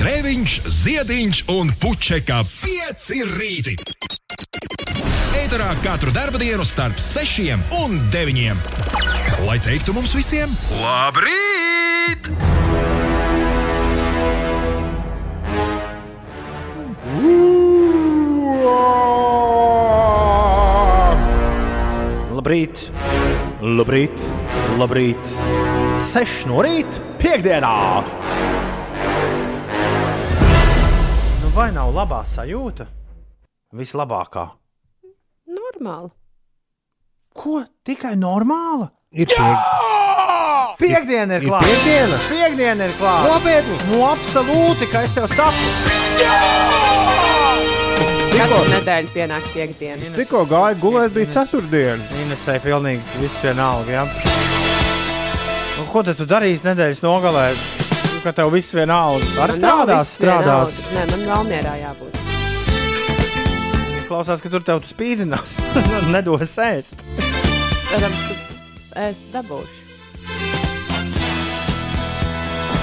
Grēviņš, Ziediņš un Puķeka 5 rīti. Eterā katru dienu starp 6 un 9. Lai teiktu mums visiem, labrīt! Labrīt, labrīt, labrīt. 6 no rīta, piekdienā. Vai nav labā sajūta? Vislabākā. Normāli. Ko? Tikai normāla? Ir piek... Piekdiena ir Ir klāta. piekdiena? Piekdiena ir klāta. Nopietni! Nu, absolūti, ka es tev saku. Katru nedēļu pienāk piekdiena. Tikko gāja gulēt, bija ceturtdiena. Inesai pilnīgi viss vienalga. Ja? Nu, ko tad tu darīsi nedēļas nogalē? Nu, Ka tev viss vienalga. Ar Man nav strādās, strādās. Nē, man vēl mierā jābūt. Klausās, ka tur tev tu spīdzinās. Nedos ēst. Protams, ka es dabūšu.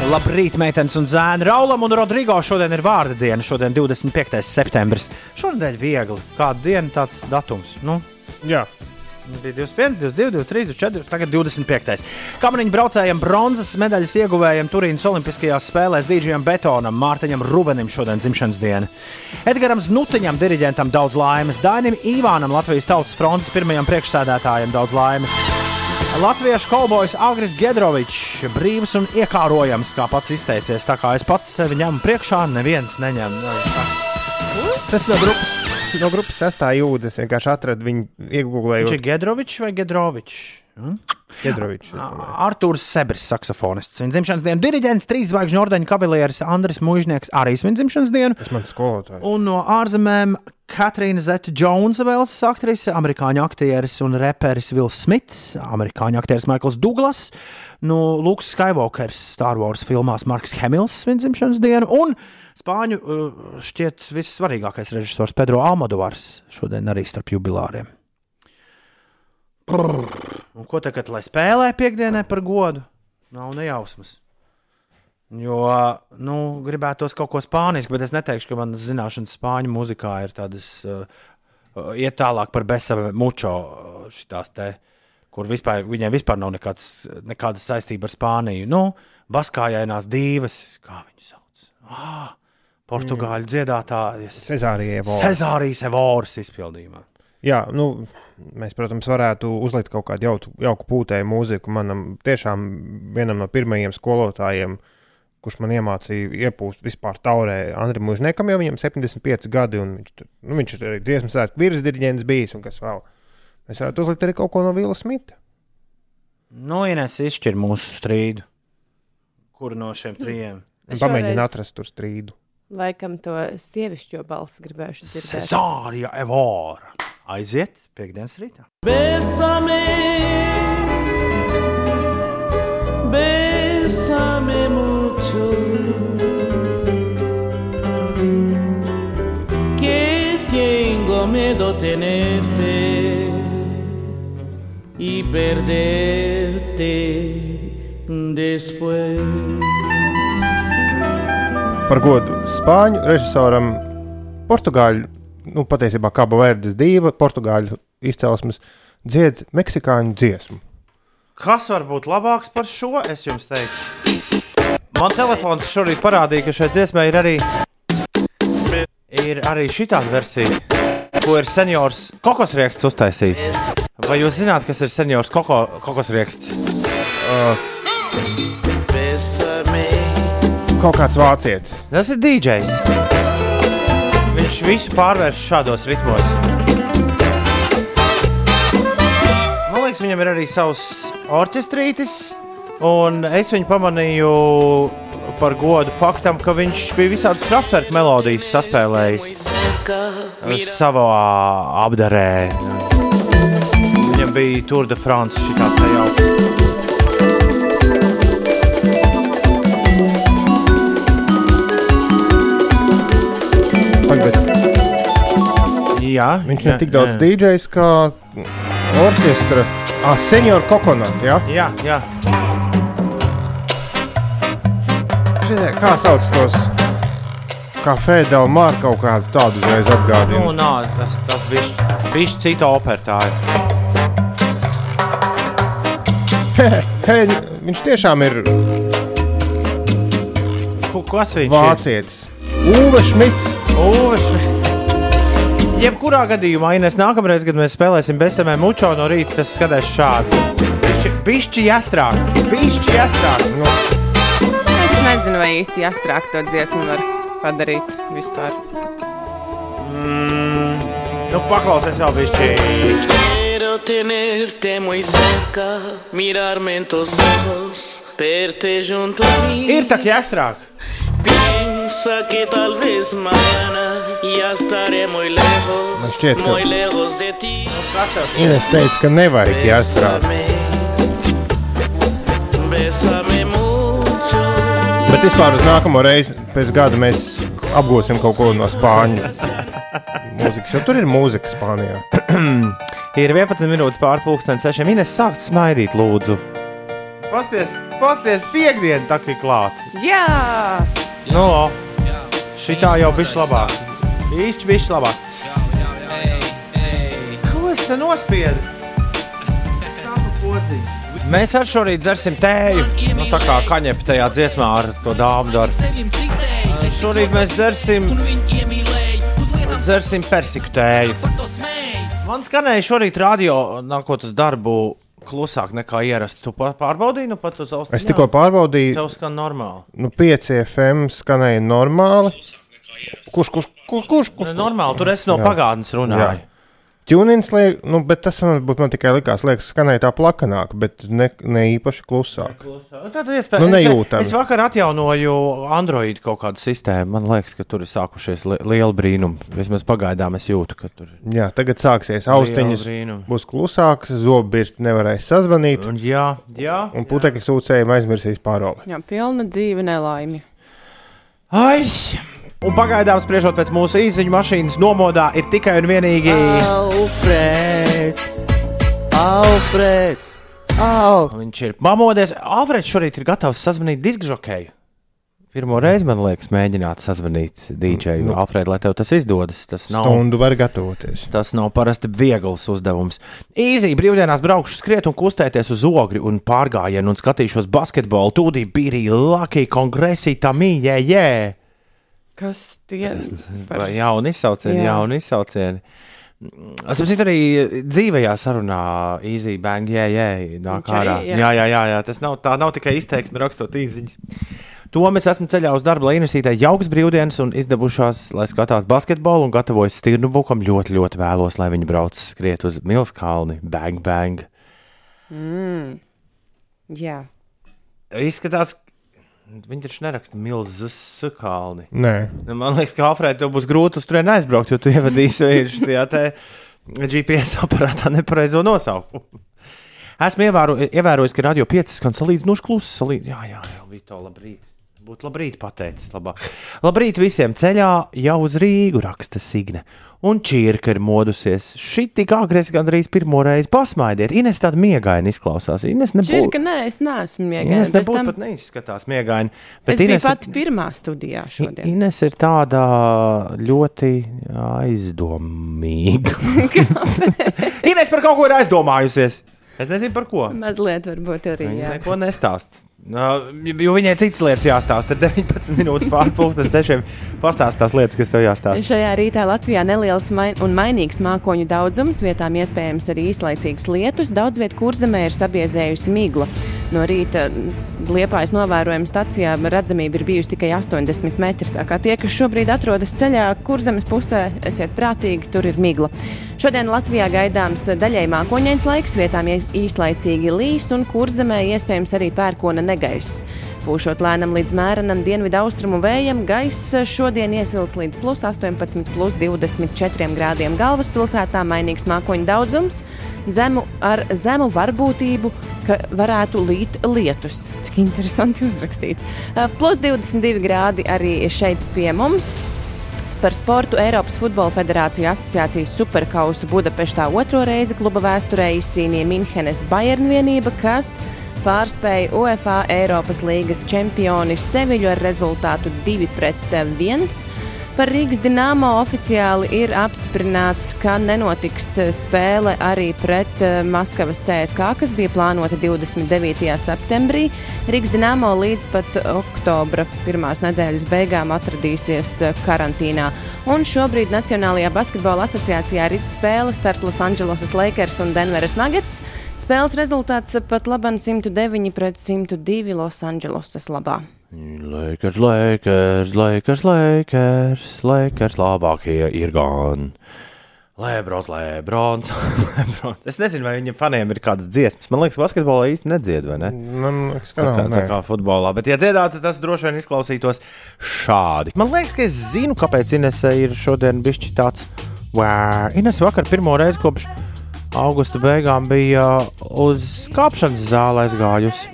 Labrīt, meitenes un zēni. Raulam un Rodrigo šodien ir vārda diena. Šodien 25. septembris. Šonadēļ viegli. Kāda diena, tāds datums. Nu, Jā, Bija 25, 22, 23, 24, tagad 25. Kamaniņu braucējiem bronzas medaļas ieguvējiem Turīnas Olimpiskajās spēlēs Dīdžijam Betonam, Mārtiņam Rubenim šodien dzimšanas diena. Edgaram Znutiņam, diriģentam daudz laimes, Dainim Ivānam, Latvijas Tautas frontes pirmajam priekšsēdētājam daudz laimes. Latviešu kaubojas Agris Gedrovičs, brīvs un iekārojams, kā pats izteicies. Tā kā es pats sevi ņemu priekšā, neviens neņem. Tas no grupas, no grupas sestā jūdas. Vienkārši atradu viņu Viņš ir iegūlējot Gedrovičs vai Gedrovičs? Arthurs Sebris, saksofonists. Viņa dzimšanas diena, diriģents, trīs zvaigžņu ordeņa kavalieris Andris Mūžnieks, arī svin dzimšanas dienu. Tas mans skolotājs. Un no ārzemēm Katrīna Zeta Jonesa, Velsas aktrise, amerikāņu aktieris un reperis Vils Smits, amerikāņu aktieris Maikls Douglas, no Lukas Skywalkers, Star Wars filmās Marks Hemils, viņa dzimšanas dienu, un spāņu uh, šķiet vissvarīgākais režisors Pedro Almodovars šodien arī starp jubilāriem. Un ko tagad, lai spēlē piekdienai par godu? Nav nejausmas. Jo, nu, gribētos kaut ko spāniski, bet es neteikšu, ka manas zināšanas spāņu mūzikā ir tādas, uh, uh, iet tālāk par besame mučo, uh, šitās te, kur vispār, viņiem vispār nav nekāds, nekādas saistība ar Spāniju. Nu, baskājainās divas, kā viņu sauc. Ah, Portugāļu mm. dziedātājas. Cezārijas Evoras izpildījumā. Jā, nu, mēs, protams, varētu uzlikt kaut kādu jauku, jauku pūtēju mūziku. Manam tiešām vienam no pirmajiem skolotājiem, kurš man iemācīja iepūst vispār taurē, Andrim Mūžniekam, jau viņam 75 gadi, un viņš, tur- nu, viņš ir arī dziesmu svētku virsdirigents bijis, un kas vēl. Mēs varētu uzlikt arī kaut ko no Vila Smita. Nu, Ines izšķir mūsu strīdu. Kuru no šiem trijiem? Es Pamēģināt šoreiz atrast tur strīdu. Laikam to sievišķo balsi gribējuši dzirdēt. Cezārija Evora. Aiziet piekdienas rītā. Bésame, bésame mucho. Que tengo miedo tenerte y perderte después. Par godu spāņu režisoram, portugāļu, nu, patiesībā Kaba Verdes diva, portugāļu izcelsmes, dzied meksikāņu dziesmu. Kas var būt labāks par šo? Es jums teikšu. Man telefons šorīt parādīja, ka šai dziesmai ir arī, ir arī šī versija, ko ir seniors kokosrieksts uztaisījis. Vai jūs zināt, kas ir seniors koko, kokosrieksts? Bésame. Kaut kāds vācietis. Tas ir DJs. Viņš visu pārvērš šādos ritmos. Man liekas, viņam ir arī savs orķestrītis, un es viņu pamanīju par godu faktam, ka viņš bija visādas kraftverku melodijas saspēlējis savā apdarē. Viņam bija Tour de France šī tā jau. Pagad, Jā, viņš jā, ne tik daudz. DJs kā orķestra. Ah, senior kokonat, jā. Jā, jā. Šitie, kā sauc tos kā Fēdela Mārka kaut kādu tādu uzreiz Nu, atgādina. nā, tas, tas bija bijis cita opera. Tā ir. Hei, viņš tiešām ir Ko- Kas viņš ir? vācietis. Uve Šmits. Uves. Jebkurā gadījumā, ja nākamreiz, kad mēs spēlēsim BSM mučo no rīta, tas skatās šādi. Pišķi, pišķi jāstrāk, pišķi jāstrāk. Nu, Es nezinu, vai īsti jāstrāk to dziesmu var padarīt vispār. Nu, paklausies vēl pišķi. Quiero tenerte muy cerca, mirarme en tus ojos, verte junto a mí. Ir tā, ka jāstrāk. Piensa que tal vez mañana ya estaré muy Man lejos, šķiet, ka- muy lejos de ti. Ines teica, ka nevajag jāstrādā. Bésame mucho. Bet vispār uz nākamo reizi pēc gada mēs apgūsim kaut ko no spāņu mūzikas. Jo tur ir mūzika Spānijā. Ir 11 minūtes pārpusdienas, 6 minūtes. Sākt smaidīt, lūdzu. Pasties, pasties, piekdiena tā kā klāta. Jā! Nu, šī tā jau bija labāk. Īšķi bija labāk. Ko es te nospiedu? Mēs ar šorīt dzersim tēju. Nu, tā kā kaņepē tajā dziesmā ar to dāmu dara. Šorīt mēs dzersim, dzersim persiku tēju. Man skanēja šorīt radio, nākot uz darbu, klusāk nekā ierasts. Tu pārbaudīji, nu pat uz austiņām? Es tikko pārbaudīju, Tev skan normāli. nu, 5 FM skanēja normāli. Kurš, kurš, kurš, kurš? kurš? Nu, Normāli, tur es no Jā. pagātnes runāju. Tunins liek, nu, bet tas man, būt, man tikai likās, liekas, skanēja tā plakanāk, bet ne, ne īpaši klusāk. Tad, iespēj, Nu, es, nejūtami. es vakar atjaunoju Android kaut kādu sistēmu. Man liekas, ka tur ir sākušies li lieli brīnumi. Vismaz pagaidām es jūtu, ka tur ir Jā, tagad sāksies austiņas, būs klusāks, zobbirsti nevarēs sazvanīt, Un, jā, jā. un putekļu sūcējiem aizmirsīs paroli. Jā, pilna dzīve nelaimi. Ai! Un pagaidām, spriežot pēc mūsu īsiņu mašīnas nomodā, ir tikai un vienīgi. Alfreds, Alfreds, Al. Viņš ir pamodies. Alfreds šorīt ir gatavs sazvanīt diskžokēju. Pirmo reizi, man liekas, mēģināt sazvanīt dīdžeju. Nu, Alfred, lai tev tas izdodas, tas nav. Stundu var gatavoties. Tas nav parasti viegls uzdevums. Īzī brīvdienās braukšu skriet un kustēties uz ogri un pārgājienu un skatīšos basketbolu. Tūdī bija Lucky Kongresi, Tamī, jē, jē. Kas tie par Vai Jauni izsaucieni, Jā. jauni izsaucieni. Es saprotu, arī dzīvajā sarunā Easy Bang, jē, jē, nāk ārā. jā. Jā, jā, jā, jā, tas nav, tā nav tikai izteiksme rakstot īziņas. To mēs esam ceļā uz darbu, lai Inesītē jauks brīvdienas un izdevušās, lai skatās basketbolu un gatavojas stirnu bukam. Ļoti, ļoti vēlos, lai viņi brauc skriet uz Milskalni. Bang, bang. Jā, Izskatās, viņi taču neraksta milzus kalni. Nē, Nu, Man liekas, ka Alfrēda tev būs grūti uz turieni aizbraukt, jo tu ievadīsi šajā te GPS aparātā nepareizo nosaukumu. Esmu ievēro, ievērojis, ka radio 5 skan salīdzinoši klusi. Salīdz... Jā, jā, jā, Vito, labrīt. Būtu labrīt pateicis. Labāk. Labrīt visiem ceļā jau uz Rīgu raksta Signe. Un čirka ir modusies. Šī tik agresīvi gandrīz pirmo reizi pasmaidiet. Ines tāda miegaina izklausās. Ines nebūtu. Čirka, nē, es neesmu miegaina. Ines nebūtu tam pat neizskatās miegaini. Bet Es biju Ines, pati pirmā studijā šodien. Ines ir tāda ļoti aizdomīga. Ines par kaut ko ir aizdomājusies. Es nezinu par ko. Mazliet varbūt arī, jā. neko nestāst. No, jo viņai citas lietas jāstāsta. Tad 19 minūtes pārpusdienas sešiem pastāstīs tās lietas, kas tev jāstāsta. Šajā rītā Latvijā neliels main un mainīgs mākoņu daudzums, vietām iespējams arī īslaicīgs lietus. Daudz vietā kurzemē ir sabiezējusi migla. No rīta Liepājas novērojuma stacijā redzamība ir bijusi tikai 80 metri. Tā kā tie, kas šobrīd atrodas ceļā kurzemes pusē, esiet prātīgi, tur ir migla. Šodien Latvijā gaidāms daļai mākoņains laiks, vietām īs- īslaicīgi līs un kurzemē iespējams arī pērkona negaiss. Pūšot lēnam līdz mērenam dienvidu austrumu vējam, gaiss šodien iesils līdz plus 18, plus 24 grādiem galvaspilsētā, mainīgs mākoņu daudzums, zemu ar zemu varbūtību, ka varētu līt lietus. Cik interesanti uzrakstīts. Uh, Plus 22 grādi arī šeit pie mums. Par sportu Eiropas Futbola Federācija asociācijas superkausu Budapeštā otro reizi kluba vēsturē izcīnīja Minhenes Bayern vienība, kas pārspēja UEFA Eiropas līgas čempioni Seviļu ar rezultātu 2-1. Par Rīgas dīnāmo oficiāli ir apstiprināts, ka nenotiks eh, spēle arī pret eh, Maskavas CSK, kas bija plānota 29. septembrī. Rīgas dīnāmo līdz pat oktobra pirmās nedēļas beigām atradīsies eh, karantīnā. Un šobrīd Nacionālajā basketbola asociācijā ir spēle starp Losandželosas Lakers un Denveras Nuggets. Spēles rezultāts pat labam 109 pret 102 Losandželosas labā. Lakers, Lakers, Lakers, Lakers, Lakers labākie ir gan. Lebrons, Lebrons, Lebrons. Es nezinu, vai viņam faniem ir kādas dziesmas. Man liekas, basketbolā īsti nedzied, vai ne? Man liekas, ka Tā nav. tā nē. kā futbolā. Bet, ja dziedātu, tas droši vien izklausītos šādi. Man liekas, ka es zinu, kāpēc Inese ir šodien bijis tāds. Wow. Ines vakar pirmo reizi kopš augusta beigām bija uz kāpšanas zālē aizgājusi.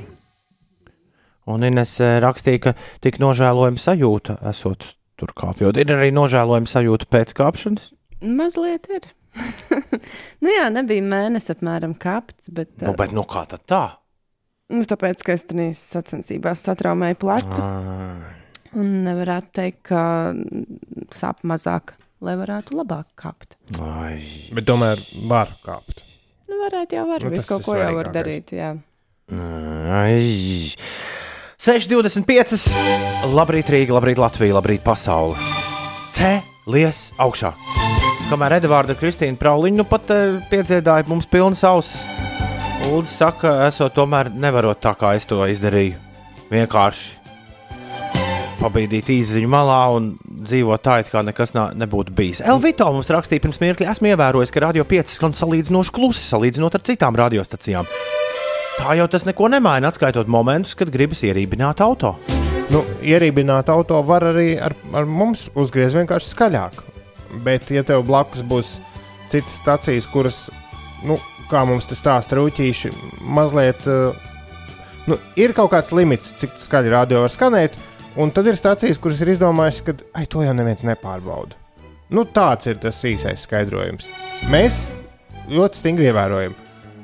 Un Ines eh, rakstīja, ka tik nožēlojama sajūta esot tur kāpjot. Ir arī nožēlojama sajūta pēc kāpšanas. Mazliet ir. nu jā, nebija mēnesis apmēram kāpts, bet, Nu, bet nu kā tad tā? nu, tāpēc, ka es tenīs sacensībās satraumēju plecu. Ah. Un nevarētu teikt, ka sāp mazāk, lai varētu labāk kāpt. Ai. Bet tomēr var kāpt. Nu, varētu jau, var, Nu, visu kaut ko jau var darīt. Jā. Ai. 6,25. Labrīt, Rīga, labrīt, Latvija, labrīt, pasaule. Cēlies augšā. Kamēr Edvards Kristīna Prauliņa nu pat uh, piedziedāja mums pilnas ausis. Lūdzu, saka, esot tomēr nevarot tā, kā es to izdarīju. Vienkārši pabīdīt īziņu malā un dzīvot tā, it kā nekas nā, nebūtu bijis. Elvito mums rakstīja pirms mirkļa, esmu ievērojis, ka Radio 5 skan salīdzinoši klusi, salīdzinot ar citām radiostacijām. Tā jau tas neko nemaina, atskaitot momentus, kad gribas ierībināt auto. Nu, ierībināt auto var arī ar, ar mums uzgriezt vienkārši skaļāk. Bet, ja tev blakus būs citas stacijas, kuras, nu, kā mums te stāsta rūtīši, mazliet uh, nu, ir kaut kāds limits, cik skaļi radio var skanēt, un tad ir stacijas, kuras ir izdomājušas, ka ai, to jau neviens nepārbauda. Nu, tāds ir tas īsais skaidrojums. Mēs ļoti stingri ievērojam,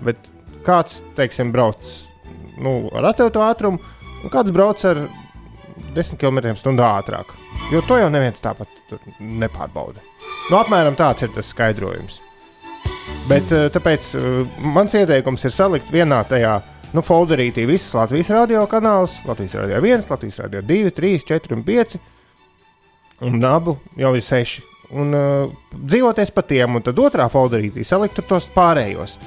bet kāds, teiksim, brauc nu, ar atļautu ātrumu, un kāds brauc ar 10 km/h ātrāk. Jo to jau neviens tāpat nepārbauda. Nu, apmēram tāds ir tas skaidrojums. Bet eh, tāpēc eh, mans ieteikums ir salikt vienā tajā nu, folderītī visas Latvijas radio kanālus, Latvijas radio 1, Latvijas radio 2, 3, 4 un 5. Un abu jau ir seši. Un uh, dzīvoties pa tiem, un tad otrā folderītī salikt tur tos pārējos.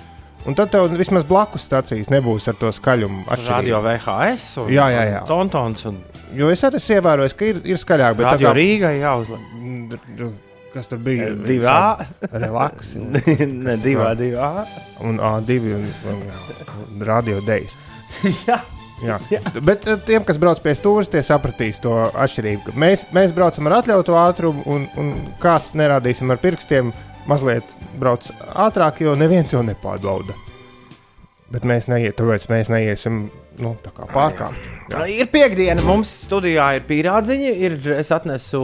Un tad tev vismaz blakus stācijas nebūs ar to skaļumu. Radio. VHS un, Jā, jā, jā. un Tontons un Jo es arī esmu ievērojis, ka ir, ir skaļāk, bet tā Radio kā- Rīgai jāuzlāk. Mm, Kas tur bija? Divi A. Relaks. un- ne, divā, divā. Un A2 un, un, un radio dēļas. Jā. Jā. Bet eh, tiem, kas brauc pie stūres, tie sapratīs to atšķirību. Mēs, mēs braucam ar atļautu ātrumu, un, un kāds nerādīsim ar pirkstiem, mazliet brauc ātrāk, jo neviens jau nepārbauda. Bet mēs neiet, tāpēc mēs neiesim nu, tā kā pārkāpt. Ir piekdiena, mums studijā ir pīrādziņi. Ir, es atnesu,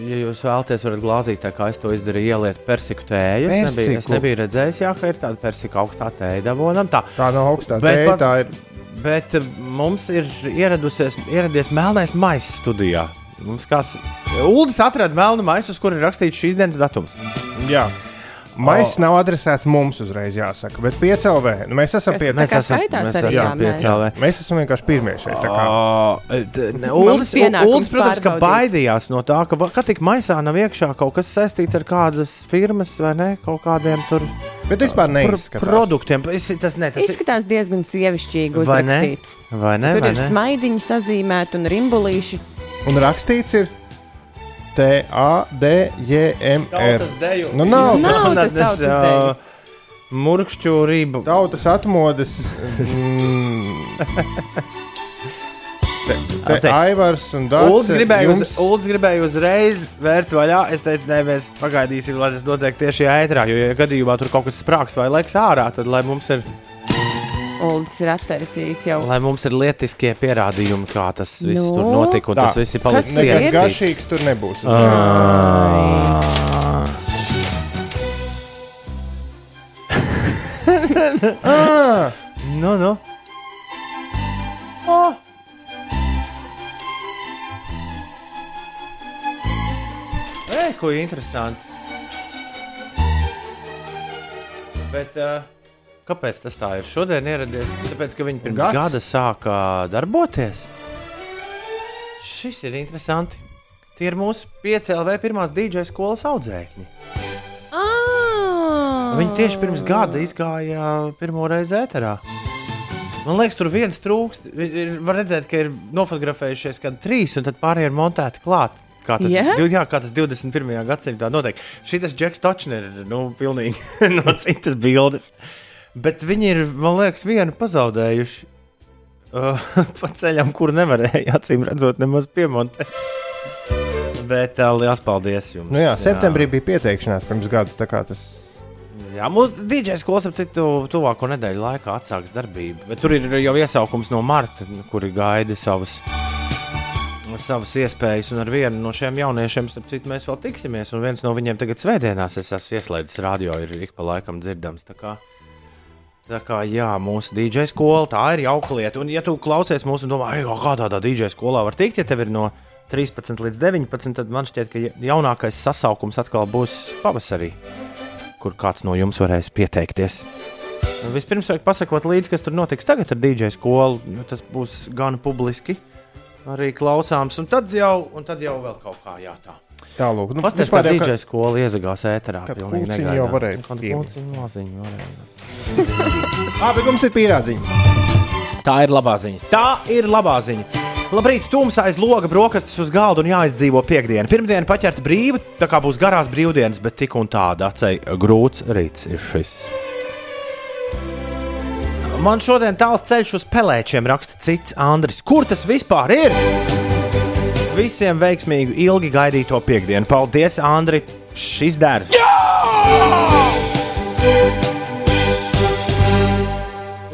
ja jūs vēlaties, varat glāzīt, kā es to izdarīju, ieliet persiku tēju. Es nebiju, es Persiku? nebiju redzējis, jā, ka ir tāda persika augstā tēja dabonam. Tā. Tā nav augstā Bet tēja, tā ir. Bet mums ir ieradusies, ieradies melnais maisis studijā. Mums kāds Uldis atrada melnu maisu, uz kura ir rakstīts šīs dienas datums. Jā. Maisis nav adresēts mums uzreiz, jāsaka, bet piecēlē. Nu, mēs esam Kas pie tā kā skaitās arī, jā, mēs. piecēlē. Mēs esam vienkārši pirmie šeit. pienākums Uldis, protams, ka baidījās no tā, ka, ka tik maisā nav iekšā kaut kas saistīts ar kādas firmas vai ne, kaut kādiem tur Bet vispār neizskatās. produktiem. Es, tas ne, tas. Izskatās diezgan sievišķīgi Vai ne? Vai ne? Tur vai ir ne? smaidiņi sazīmēti un rimbulīši. Un rakstīts ir T-A-D-J-M-R. Nu, nav Nav tas tas tautas deju. Murkšķu rību. Tautas atmodas. Mm, te, te Atcīm. Aivars un Uldis Dārts. gribēja, uz, Uldis gribēja uzreiz vērt vaļā. Es teicu, nē, mēs pagaidīsim, lai tas notiek tieši ētrā. Jo, ja gadījumā tur kaut kas sprāgs vai leks ārā, tad lai mums ir, Uldis ir attaisījis jau. lai mums ir lietiskie pierādījumi, kā tas viss Nu? tur notika. Un Tā. tas viss ir palicis ir? Nekas ierakstīts. garšīgs tur nebūs. uzreiz. Ah, Nu, nu. Re, ko interesanti. Bet, uh, kāpēc tas tā ir? Šodien ieradies, tāpēc, ka viņi pirms Gads. Gada sāka darboties. Šis ir interesanti. Tie ir mūsu PCLV pirmās DJ skolas audzēkņi. Ah! Viņi tieši pirms gada izgāja pirmo reizi ēterā. Man liekas, tur viens trūkst. Var redzēt, ka ir nofotografējušies kādi trīs, un tad pārējie ir montēti klāt. Kā tas, Jā? yeah? jā, kā tas 21. gadsimtā notiek. Šis Džeks Točner ir nu, pilnīgi no citas bildes. Bet viņi ir, man liekas, vienu pazaudējuši. Uh, pa ceļam, kur nevarēja, acīm redzot, nemaz piemontēt. Bet uh, liels paldies jums! Nu jā, septembrī bija pieteikšanās pirms gada. tā kā Tas Jā, mūsu DJ skolas, ap citu, tuvāko nedēļu laikā atsāks darbību. Bet tur ir jau iesaukums no marta, kuri gaida savas, savas iespējas. Un ar vienu no šiem jauniešiem, starp citu, mēs vēl tiksimies. Un viens no viņiem tagad svētdienās es esmu ieslēdzis radio, ir ik pa laikam dzirdams. Tā kā, tā kā jā, mūsu DJ skola, tā ir jauka lieta. Un, ja tu klausies mūsu domā, "Ei, kā tādā DJ skolā var tikt, ja tev ir no 13 līdz 19, tad man šķiet, ka jaunākais sasaukums atkal būs pavasarī kur kāds no jums varēs pieteikties. Un Vispirms vajag pasakot līdzi, kas tur notiks tagad ar DJ skolu. jo Tas būs gan publiski, arī klausāms, un tad jau, un tad jau vēl kaut kā jā, tā. tālāk. Nu, vispār jau DJ skola iezagās ēterā. Negaidām. jau varēja piemīt. kūciņu maziņu varēja. Abi mums ir pīrādziņi. Tā ir labā ziņa. Tā ir labā ziņa. Labrīt, tumsā aiz loga brokastis uz galda un jāizdzīvo piekdiena. Pirmdiena paķerta brīva, tā kā būs garās brīvdienas, bet tik un tā dacei grūts rīts ir šis. Man šodien tāls ceļš uz pelēčiem, raksta cits Andris. Kur tas vispār ir? Visiem veiksmīgu, ilgi gaidīto piekdienu. Paldies, Andri! Šis der!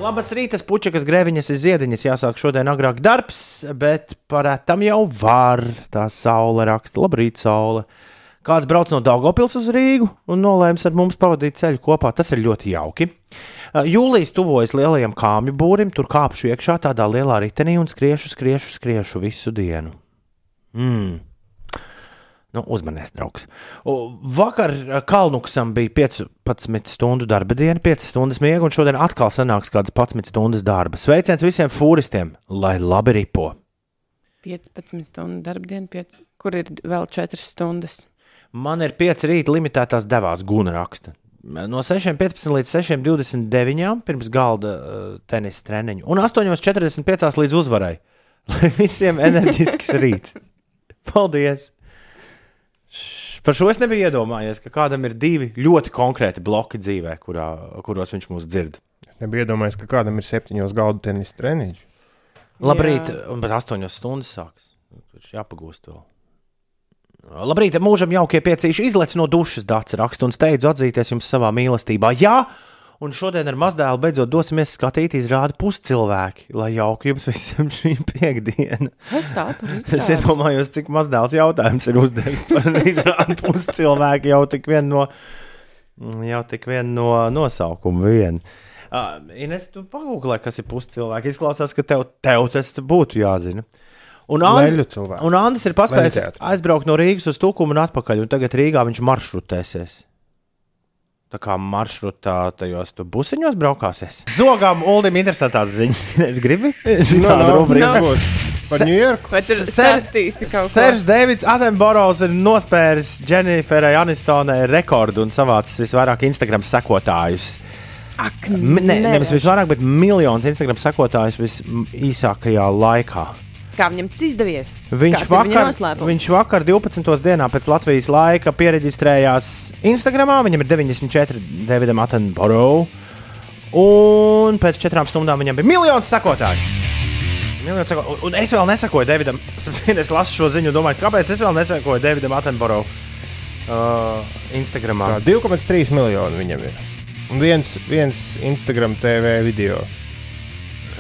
Labas rītas, puķekas, grēviņas, ziediņas. Jāsāk šodien agrāk darbs, bet parētam jau var. Tā saule raksta, labrīt, saule. Kāds brauc no Daugopils uz Rīgu un nolēms ar mums pavadīt ceļu kopā. Tas ir ļoti jauki. Uh, Jūlijas tuvojas lielajam kāmju būrim, tur kāpšu iekšā tādā lielā ritenī un skriešu, skriešu, skriešu visu dienu. Mm. Nu, uzmanies, draugs. Vakar eh, Kalnuksam bija 15 stundu darba diena, 5 stundas miega, un šodien atkal sanāks kādas 11 stundas darba. Sveiciens visiem fūristiem, lai labi ripo! 15 stundu darbdiena, 5, kur ir vēl 4 stundas. Man ir 5 rīta limitētās devās guna raksta. No 6.15 līdz 6.29 pirms galda uh, tenisa treniņu, un 8.45 līdz uzvarai. Lai visiem enerģisks rīts! Paldies! Par šo es nebiju iedomājies, ka kādam ir divi ļoti konkrēti bloki dzīvē, kurā, kuros viņš mūs dzird. Es nebiju iedomājies, ka kādam ir septiņos galdu tenisa treniņš. Labrīt, un bet astoņas stundas sāks. Viņš jāpagūst vēl. Labrīt, mūžam jaukie piecīši izlec no dušas, dārts raksta un steidz atzīties jums savā mīlestībā. Jā, un šodien ar mazdēlu beidzot dosimies skatīt izrādi puscilvēki, lai jauki jums visiem šī piekdiena. Kas tā par Es iedomājos, cik mazdēls jautājums ir uzdevis par izrādi puscilvēki jau tik vien no, jau tik vien no nosaukuma vien. Uh, Ines, tu pagūglē, kas ir puscilvēki. Izklausās, ka tev, tev tas būtu jāzina. Un, Leļu And, cilvēki. un Andris ir paspējis aizbraukt no Rīgas uz Tukumu un atpakaļ, un tagad Rīgā viņš maršrutēsies. Tā kā maršrutā tajos tu busiņos braukāsies. Zogām, Ulim, interesantās ziņas. es gribu Nu, tādu nav, rubriku. nebūs. Par Ņujorku. Vai tur Ser- stāstīsi kaut ko? Sērs Deivids Attenboros ir nospēris Dženiferai Anistonai rekordu un savācis visvairāk Instagram sekotājus. Ak, ne, nevis visvairāk, bet miljonus Instagram sekotājus visīsākajā laikā. Kā viņam tas izdevies? Viņš Kāds vakar, viņš vakar 12. dienā pēc Latvijas laika pieregistrējās Instagram. Viņam ir 94 Davidam Attenborough. Un pēc četrām stundām viņam bija miljons sekotāju. Miljons seko... un, un es vēl nesakoju Davidam. Es lasu šo ziņu, un domāju, kāpēc es vēl nesakoju Davidam Attenborough uh, Instagram. Tā, 2,3 miljoni viņam ir. Un viens, viens Instagram TV video.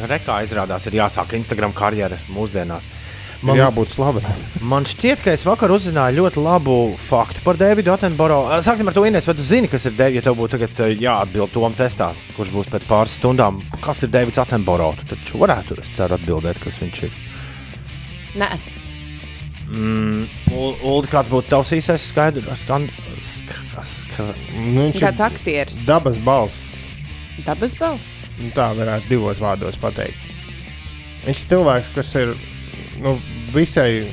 Rekā izrādās, ir jāsāk Instagram karjera mūsdienās. Man Man, jābūt slavenam. man šķiet, ka es vakar uzzināju ļoti labu faktu par Davidu Attenborough. Sāksim ar to, Inês, vai tu zini, kas ir Davids? Ja tev būtu tagad jāatbild tom testā, kurš būs pēc pāris stundām, kas ir Davids Attenborough, tu taču varētu, es ceru, atbildēt, kas viņš ir. Nē, Mm, Ulu, kāds būtu tavs īsais skaidrs? Skan... Sk... Sk... Nu, viņš Kāds ir aktieris? dabas balss. Dabas balss. Nu, Tā varētu divos vārdos pateikt. Viņš ir cilvēks, kas ir nu, visai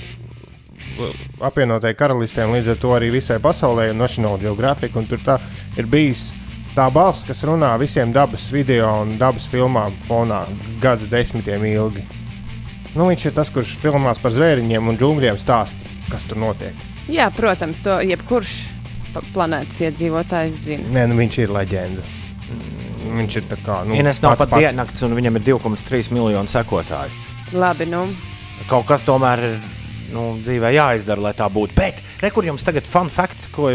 apvienotai karalistē, līdz ar to arī visai pasaulē, un National Geographic. Tur tā ir bijis tā balss, kas runā visiem dabas video un dabas filmām fonā gadu desmitiem ilgi. Nu, viņš ir tas, kurš filmās par zvēriņiem un džungļiem stāsta, kas tur notiek. Jā, protams, to jebkurš planētas iedzīvotājs zina. Nē, nu, viņš ir leģenda. Viņš ir tā kā. Nu, Ines nav pats pat diennakts, un viņam ir 2,3 miljoni sekotāju. Labi, nu, Kaut kas tomēr ir nu, dzīvē jāizdara, lai tā būtu. Bet, re, kur jums tagad fun fact, ko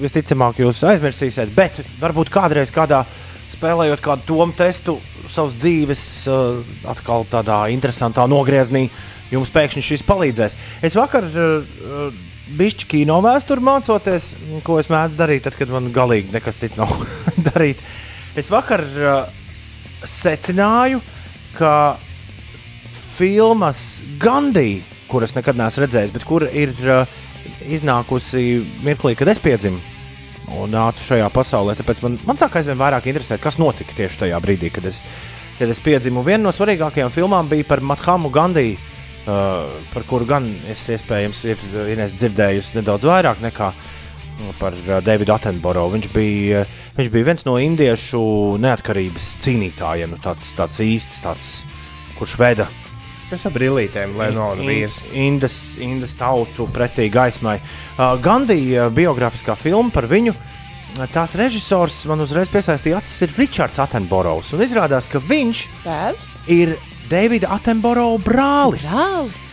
visticamāk jūs aizmirsīsiet, bet varbūt kādreiz kādā spēlējot kādu tomu testu savas dzīves, uh, atkal tādā interesantā nogriezienī, jums pēkšņi šis palīdzēs. Es vakar uh, bišķi kino vēsturi mācoties, ko es mēdzu darīt, tad, kad man galīgi nekas cits nav darīt. Es vakar uh, secināju, ka filmas Gandhi, kuras nekad neesmu redzējis, bet kur ir uh, iznākusi mirklī, kad es piedzimu un nācu šajā pasaulē. Tāpēc man, man sāk aizvien vairāk interesēt, kas notika tieši tajā brīdī, kad es, kad es piedzimu. Viena no svarīgākajām filmām bija par Mathamu Gandhi, uh, par kuru gan es iespējams ir Ines, dzirdējusi nedaudz vairāk nekā uh, par uh, Davidu Attenborough. Viņš bija, uh, viņš bija viens no indiešu neatkarības cīnītājiem, nu, tāds, tāds īsts, tāds, kurš veda Kas ar brīvītēm, lai nav vīrs? Indas, Indas tautu pretī gaismai. Uh, Gandhi uh, biogrāfiskā filma par viņu. Tās režisors man uzreiz piesaistīja acis, ir Ričards Attenboroughs. Un izrādās, ka viņš tēvs, ir Davida Attenborough brālis. brālis.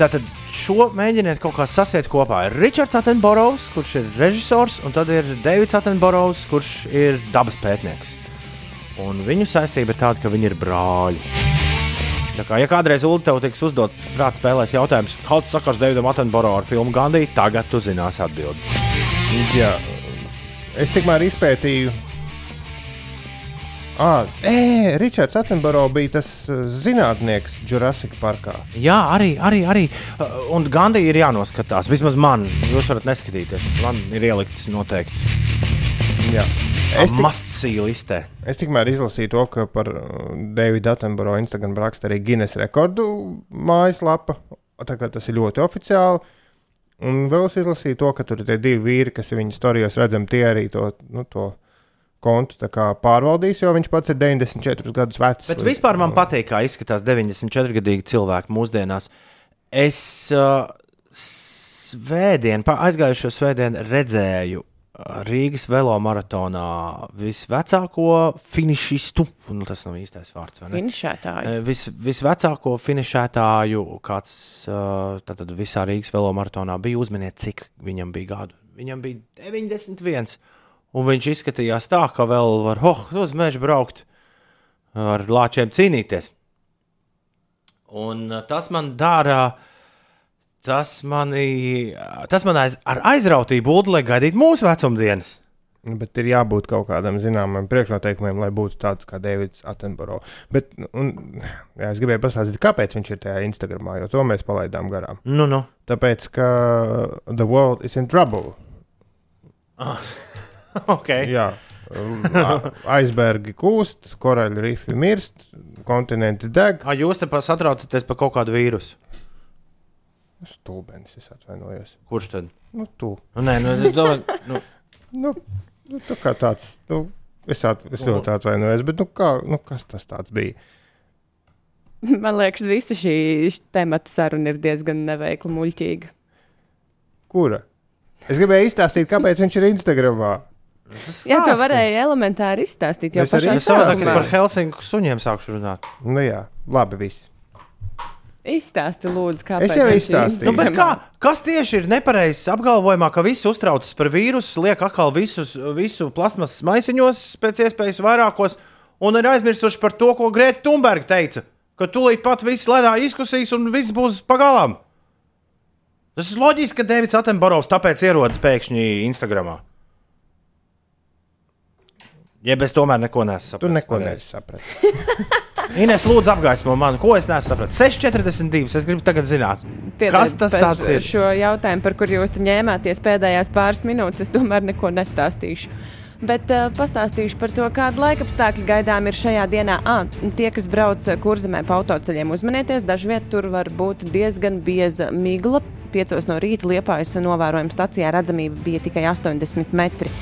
Tātad šo mēģiniet kaut kā sasiet kopā. Ir Ričards Attenboroughs, kurš ir režisors, un tad ir Davids Attenboroughs, kurš ir dabas pētnieks. Un viņu saistība ir tāda, ka viņi ir brāļi. Tā kā, ja kādreiz Ulu tev tiks uzdots prātā spēlēs jautājums, kāds sakars Davidam Attenborough ar filmu Gandhi, tagad tu zināsi atbildi. Jā, es tikmēr izpētīju. Ah, e, Ričards Attenborough bija tas uh, zinātnieks Jurassic Parkā. Jā, arī, arī, arī. Uh, Un Gandhi ir jānoskatās. Vismaz man, jūs varat neskatīties. Man ir ielikts noteikti. Jā. Es tik, es tikmēr izlasīju to, ka par uh, Davida Attenborough Instagram raksta arī Guinness rekordu mājaslapa. Tā kā tas ir ļoti oficiāli. Un vēl es izlasīju to, ka tur ir tie divi vīri, kas ir viņa storijos redzami, tie arī to, nu, to kontu pārvaldīs, jo viņš pats ir 94 gadus vecs. Bet vispār man patīk, kā izskatās 94-gadīgi cilvēki mūsdienās. Es uh, svētdien, aizgājušo svētdienu redzēju uh, Rīgas velomaratonā visvecāko finišistu, nu, tas nav īstais vārds, vai ne? Finišētāji. Eh, Vis, visvecāko finišētāju, kāds uh, tātad visā Rīgas velomaratonā bija, uzminiet, cik viņam bija gadu. Viņam bija 91. Un viņš izskatījās tā, ka vēl var oh, uz mežu braukt, ar lāčiem cīnīties. Un uh, tas man dara. Tas mani, tas man aiz, ar aizrautību būtu, lai gaidītu mūsu vecumdienas. Nu, Bet ir jābūt kaut kādam zināmam priekšnoteikumiem, lai būtu tāds kā Deivids Attenborough. Bet, un, jā, es gribēju pastāstīt, kāpēc viņš ir tajā Instagramā, jo to mēs palaidām garām. Nu, nu. Tāpēc, ka The World is in trouble. Okay. Jā, aizbergi kūst, koraļu rifi mirst, kontinenti deg. A, jūs te satraucaties par kaut kādu vīrusu. Stulbenis, es atvainojos. Kurš tad? Nu, tu. Nu, nē, nu, es domāju, nu, Nu, nu, tu kā tāds, nu, es, at, es ļoti atvainojos, bet nu, kā, nu, kas tas tāds bija? Man liekas, visa šī temata saruna ir diezgan neveikla, muļķīga. Kura? Es gribēju izstāstīt, kāpēc viņš ir Instagramā. Jā, to varēja elementāri izstāstīt. Jau pašā savādāk es sākumā. par Helsinku suņiem sākšu runāt. Nu, jā, labi, viss. Izstāsti, lūdzu, kāpēc. Es jau izstāstīju. Nu, bet kā, kas tieši ir nepareizs apgalvojumā, ka visi uztraucas par vīrusu, liek atkal visus, visu plasmas maisiņos, pēc iespējas vairākos, un ir aizmirsuši par to, ko Grēta Thunberga teica, ka tūlīt pat viss ledā izkusīs un viss būs pagalām. Tas ir loģiski, ka Deivids Attenborovs tāpēc ierodas pēkšņi Instagramā. Jeb es tomēr neko nesaprotu. Tu neko nesaprati. Ines, lūdzu, apgaismo mani, ko es nesaprotu. 6,42. Es gribu tagad zināt, kas tas ir. Šo jautājumu, par kur jūs ņēmāties pēdējās pāris minūtes, es tomēr neko nestāstīšu. Bet uh, pastāstīšu par to, kāda laika apstākļi gaidām ir šajā dienā. Ah, tie, kas brauc kurzemē pa autoceļiem, uzmanieties, dažviet tur var būt diezgan bieza migla. 5 no rīta liepājas novērojuma stacijā redzamība bija tikai 80 metri.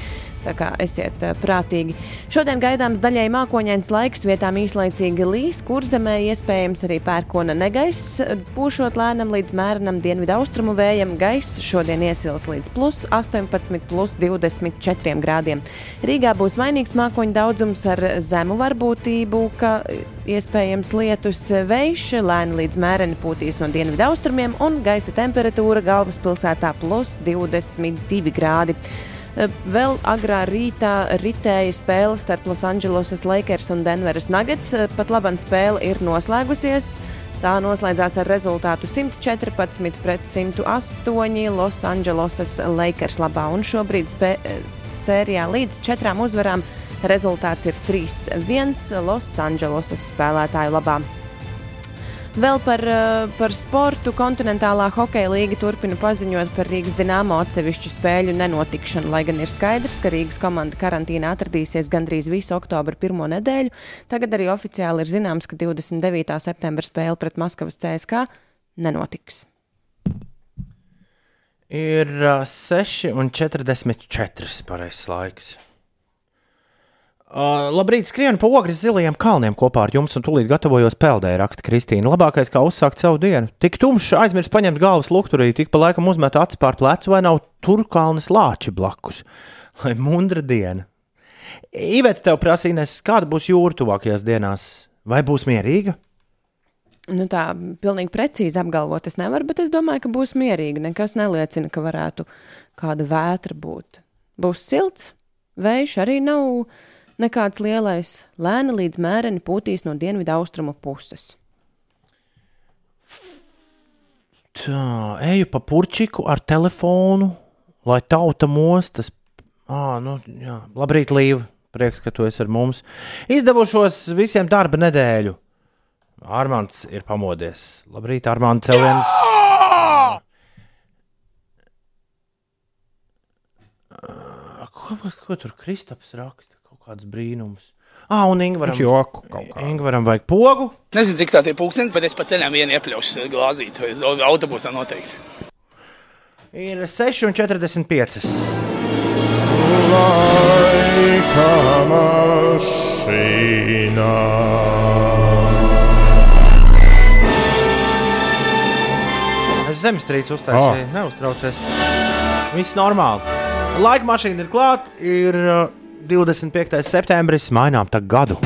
Tā kā esiet prātīgi. Šodien gaidāms daļai mākoņains laiks, vietām īslaicīgi līs, kur zemē iespējams arī pērkona negaiss, pūšot lēnam līdz mērenam dienvidu austrumu vējam. Gaiss šodien iesils līdz plus 18, plus 24 grādiem. Rīgā būs mainīgs mākoņu daudzums ar zemu varbūtību, ka iespējams lietus vējš, lēni līdz mēreni pūtīs no dienvidu austrumiem un gaisa temperatūra galvaspilsētā plus 22 grādi. Vēl agrā rītā ritēja spēle starp Losandželosas Lakers un Denveras Nuggets. Pat labi spēle ir noslēgusies. Tā noslēdzās ar rezultātu 114 pret 108 Losandželosas Lakers labā. Un šobrīd spē, sērijā līdz četrām uzvarām rezultāts ir 3-1 Losandželosas spēlētāju labā. Vēl par, eh, par sportu kontinentālā hokeja līga turpina paziņot par Rīgas dīnāmo atsevišķu spēļu nenotikšanu, lai gan ir skaidrs, ka Rīgas komanda karantīnā atradīsies gandrīz visu oktobra pirmo nedēļu. Tagad arī oficiāli ir zināms, ka 29. septembra spēle pret Maskavas CSK nenotiks. Ir uh, 6,44 pareizais laiks. Uh, labrīt, skrienu pa ogres zilajiem kalniem kopā ar jums, un tūlīt gatavojos peldē, raksta Kristīna. Labākais, kā uzsākt savu dienu. Tik tumšs, aizmirst paņemt galvas lukturī, tik pa laikam uzmet acis pār plecu, vai nav tur kalnas lāči blakus. Lai mundra diena. Iveta tev prasīnēs, kāda būs jūra tuvākajās dienās? Vai būs mierīga? Nu, tā pilnīgi precīzi apgalvot es nevaru, bet es domāju, ka būs mierīgi. Nekas neliecina, ka varētu kāda vētra būt. Būs silts, vējš arī nav nekāds lielais, lēni līdz mēreni pūtīs no dienvidu austrumu puses. Tā, eju pa purčiku ar telefonu, lai tauta mostas. Ah, nu, jā. Labrīt, Līva! Prieks, ka tu esi ar mums. Izdevušos visiem darba nedēļu. Armāns ir pamodies. Labrīt, Armāns, tev viens. Ko, ko tur Kristaps raksta? Kāds brīnums. Ah, un Ingvaram, Joku kaut kā. Ingvaram vajag pogu. Nezinu, cik tā ir pūkstens, bet es pa ceļam vienu iepļaušu glāzīt, vai es- autobusā noteikti. Ir 6,45. Laika mašīnā. Es zemestrīces uztaisīju, oh. neuztraucies. Viss normāli. Laika mašīna ir klāta, ir uh, 25. septembris, mainām tā gadu.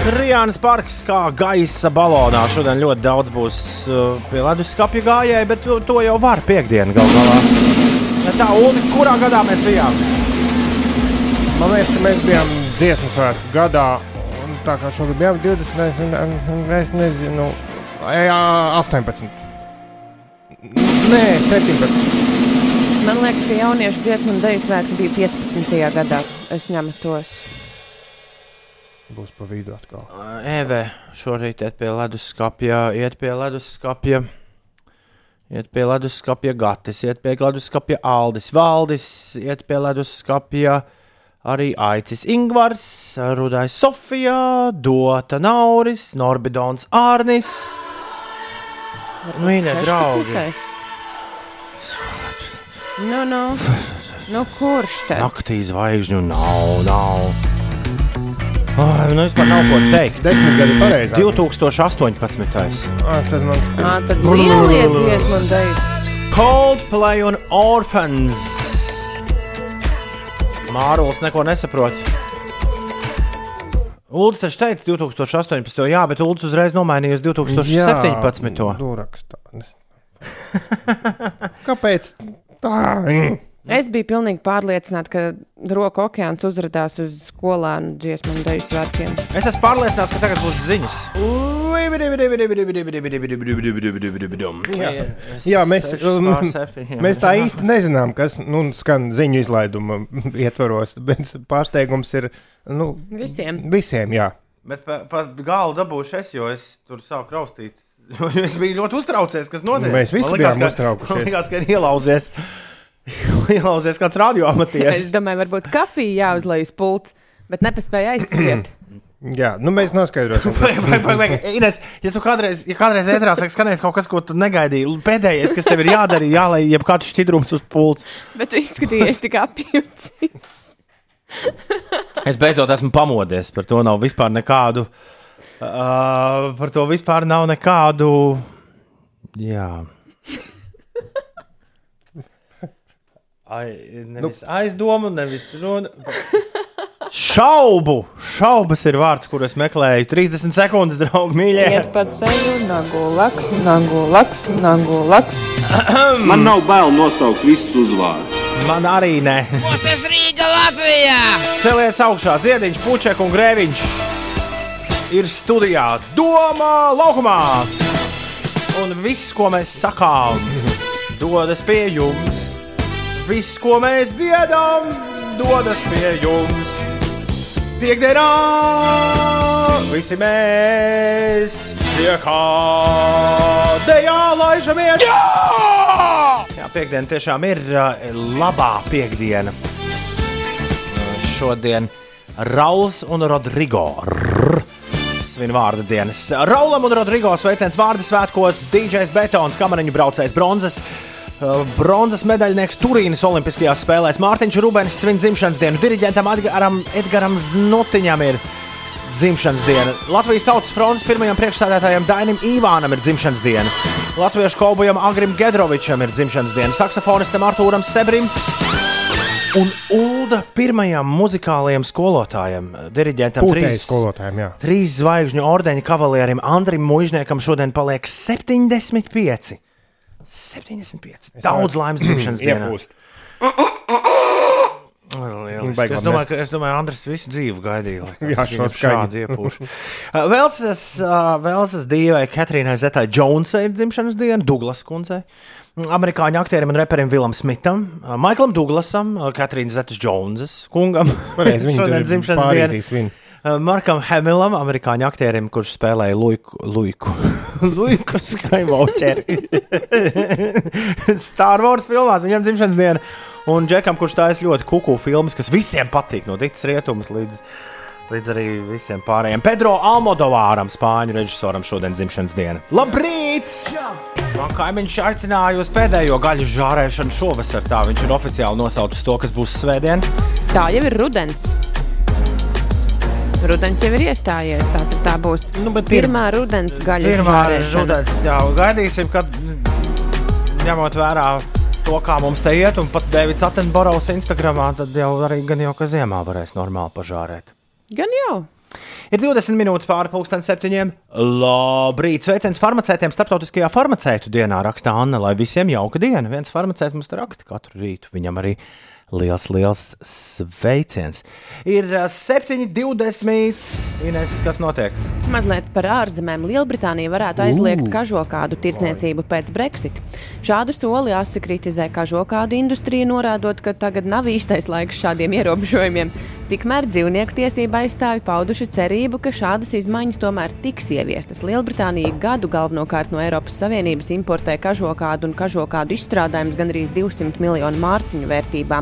Rijānas parks kā gaisa balonā. Šodien ļoti daudz būs uh, pie leduskapja gājēji, bet to, to jau var piekdienu gal galā. Bet tā, Ulu, kurā gadā mēs bijām? Man liekas, ka mēs bijām dziesmu svētku gadā. un Tā kā šogad bijām 20, es, es nezinu, jā, 18. Nē, 17. Man liekas, ka jauniešu dziesmu un dēļu svētki bija 15. gadā. Es ņemu tos. Būs pa vidu atkal. Eve šorīt iet pie leduskapja, iet pie leduskapja. Iet pie leduskapja Gatis, iet pie leduskapja Aldis, Valdis, iet pie leduskapja arī Aicis Ingvars, Rudais Sofija, Dota Nauris, Norbidons Ārnis. Mīļie draugi, 16. Nu, nu. nu, kurš tad? naktī zvaigžņu nav, nav. Ai, nu vispār nav ko teikt. Desmit gadi pareizi. 2018. Ah, tad man Ā, tad lielie dziesmu un dēļu. Coldplay un Orphans. Mārcis neko nesaprot. Ulus taču teica 2018. Jā, bet Ulus uzreiz nomainīja uz 2017. Durakstā. Kāpēc tā? Es biju pilnīgi pārliecināta, ka Roka okeāns uzrādījās uz skolēnu dziesmu un dēļu svētkiem. Es esmu pārliecināts, ka tagad būs ziņas. Jā, Jā mēs, um, mēs tā īsti nezinām, kas nu, skan ziņu izlaiduma ietvaros, bet pārsteigums ir nu, Visiem. visiem jā. Bet pa, pa galu dabūšu es, jo es tur sāku raustīt. es biju ļoti uztraucies, kas notiek. Mēs visi likās, bijām ka- uztraukušies. Man liekas, ka ir ielauzies. ielauzies kāds Es radioamatieris. domāju, varbūt kafija jāuzlai uz pults, bet nepaspēja aizskriet. Jā, nu mēs noskaidrosim. Vai, vai, vai, vai, Ines, ja tu kādreiz, ja kādreiz ētrā sāk skanēt kaut kas, ko tu negaidīji, pēdējais, kas tev ir jādara, ir jālai jebkāds šķidrums uz pults. Bet tu izskatījies tik apjūts. Es beidzot esmu pamodies, par to nav vispār nekādu. Uh, par to vispār nav nekādu. Jā. Ai, nevis nu. aizdomu, nevis runa. Šaubu! Šaubas ir vārds, kur es meklēju. 30 sekundes, draugi, mīļie. Iet pa ceļu, nagu laks, nagu laks, nagu laks. Man nav bail nosaukt visus uzvārdus. Man arī nē. Mūsu Rīga Latvijā! Celies augšā, ziediņš, puķek un grēviņš ir studijā Domā laukumā. Un viss, ko mēs sakām, dodas pie jums. Viss, ko mēs dziedam, dodas pie jums. Piektdienā visi mēs pie kādējā laižamies. Jā! Jā, piekdiena tiešām ir uh, labā piekdiena. Šodien Rauls un Rodrigo. Rrr. Svin vārdu dienas. Raulam un Rodrigo sveiciens vārdu svētkos DJs Betons, kamariņu braucējs bronzas. Uh, Bronzas medaļnieks Turīnas Olimpiskajās spēlēs Mārtiņš Rubens svin dzimšanas dienu. Diriģentam Edgaram, Edgaram Znutiņam ir dzimšanas diena. Latvijas Tautas fronts pirmajam priekšstādātājam Dainim Ivānam ir dzimšanas diena. Latviešu kaubojam Agrim Gedrovičam ir dzimšanas diena. Saksofonistam Artūram Sebrim un Ulda pirmajam muzikālajam skolotājam, diriģentam trīs, skolotājiem, jā. trīs zvaigžņu ordeņa kavalierim Andrim Mužniekam šodien paliek 75. 75. Daudz laimes dzimšanas dienā. Iepūst. Lieliski. Baigām Es domāju, ka es domāju, Andris visu dzīvi gaidīja. lai Jā, es šo viņam skaņu. šādu iepūšu. Uh, Velsas, uh, Velsas dievai Katrīnai Zetai Džonsai ir dzimšanas diena, Douglas kundzei. Amerikāņu aktierim un reperim Vilam Smitam, uh, Maiklam Douglasam, uh, Katrīnas Zetas Džonsas kungam. Pareizi, viņi Šodien tur ir dzimšanas diena. pārītīs viņu. Uh, Markam Hamilam, amerikāņu aktierim, kurš spēlēja Luiku, Luiku, Luiku Skywalkeri. Star Wars filmās viņam dzimšanas diena. Un Džekam, kurš taisa ļoti kuku filmas, kas visiem patīk, no Dītas rietumas līdz, līdz arī visiem pārējiem. Pedro Almodovāram, spāņu režisoram, šodien dzimšanas diena. Labrīt! Man kaimiņš aicināja uz pēdējo gaļu žārēšanu šovasar. Tā viņš ir oficiāli nosaucis to, kas būs svētdien. Tā jau ir rudens. Rudens jau ir iestājies. Tā, tā būs Nu, bet ir- pirmā rudens gaļas Pirmā žudens, jā, gaidīsim, kad ņemot vērā to, kā mums te iet, un pat Deivids Attenborovs Instagramā, tad jau arī gan jau, ka ziemā varēs normāli pažārēt. Gan jau. Ir 20 minūtes pāri pusdienas septiņiem. Labrīt, sveiciens farmacētiem starptautiskajā farmacētu dienā, raksta Anna, lai visiem jauka diena. Viens farmacēts mums te raksta katru rītu. Viņam arī liels, liels sveiciens. Ir ā, 7,20. Ines, kas notiek? Mazliet par ārzemēm. Lielbritānija varētu aizliegt kažokādu tirdzniecību pēc Brexit. Šādu soli asi kritizē kažokādu industriju, norādot, ka tagad nav īstais laiks šādiem ierobežojumiem. Tikmēr dzīvnieku tiesība aizstāvi pauduši cerību, ka šādas izmaiņas tomēr tiks ieviestas. Lielbritānija gadu galvenokārt no Eiropas Savienības importē kažokādu un kažokādu izstrādājumus gandrīz 200 miljonu mārciņu vērtībā.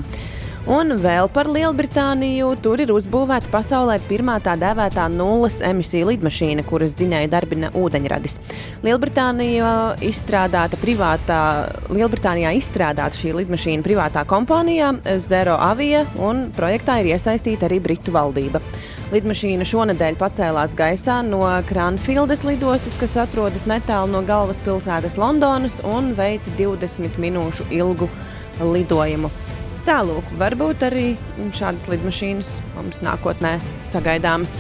Un vēl par Lielbritāniju. Tur ir uzbūvēta pasaulē pirmā tā dēvētā nulles emisiju lidmašīna, kuras dzinēja darbina ūdeņradis. Lielbritānijā izstrādāta privātā, Lielbritānijā izstrādāta šī lidmašīna privātā kompānijā Zero Avia, un projektā ir iesaistīta arī Britu valdība. Lidmašīna šonadēļ pacēlās gaisā no Kranfildes lidostas, kas atrodas netālu no galvaspilsētas Londonas, un veica 20 minūšu ilgu lidojumu. Tālāk, varbūt arī šādas lidmašīnas mums nākotnē sagaidāmas.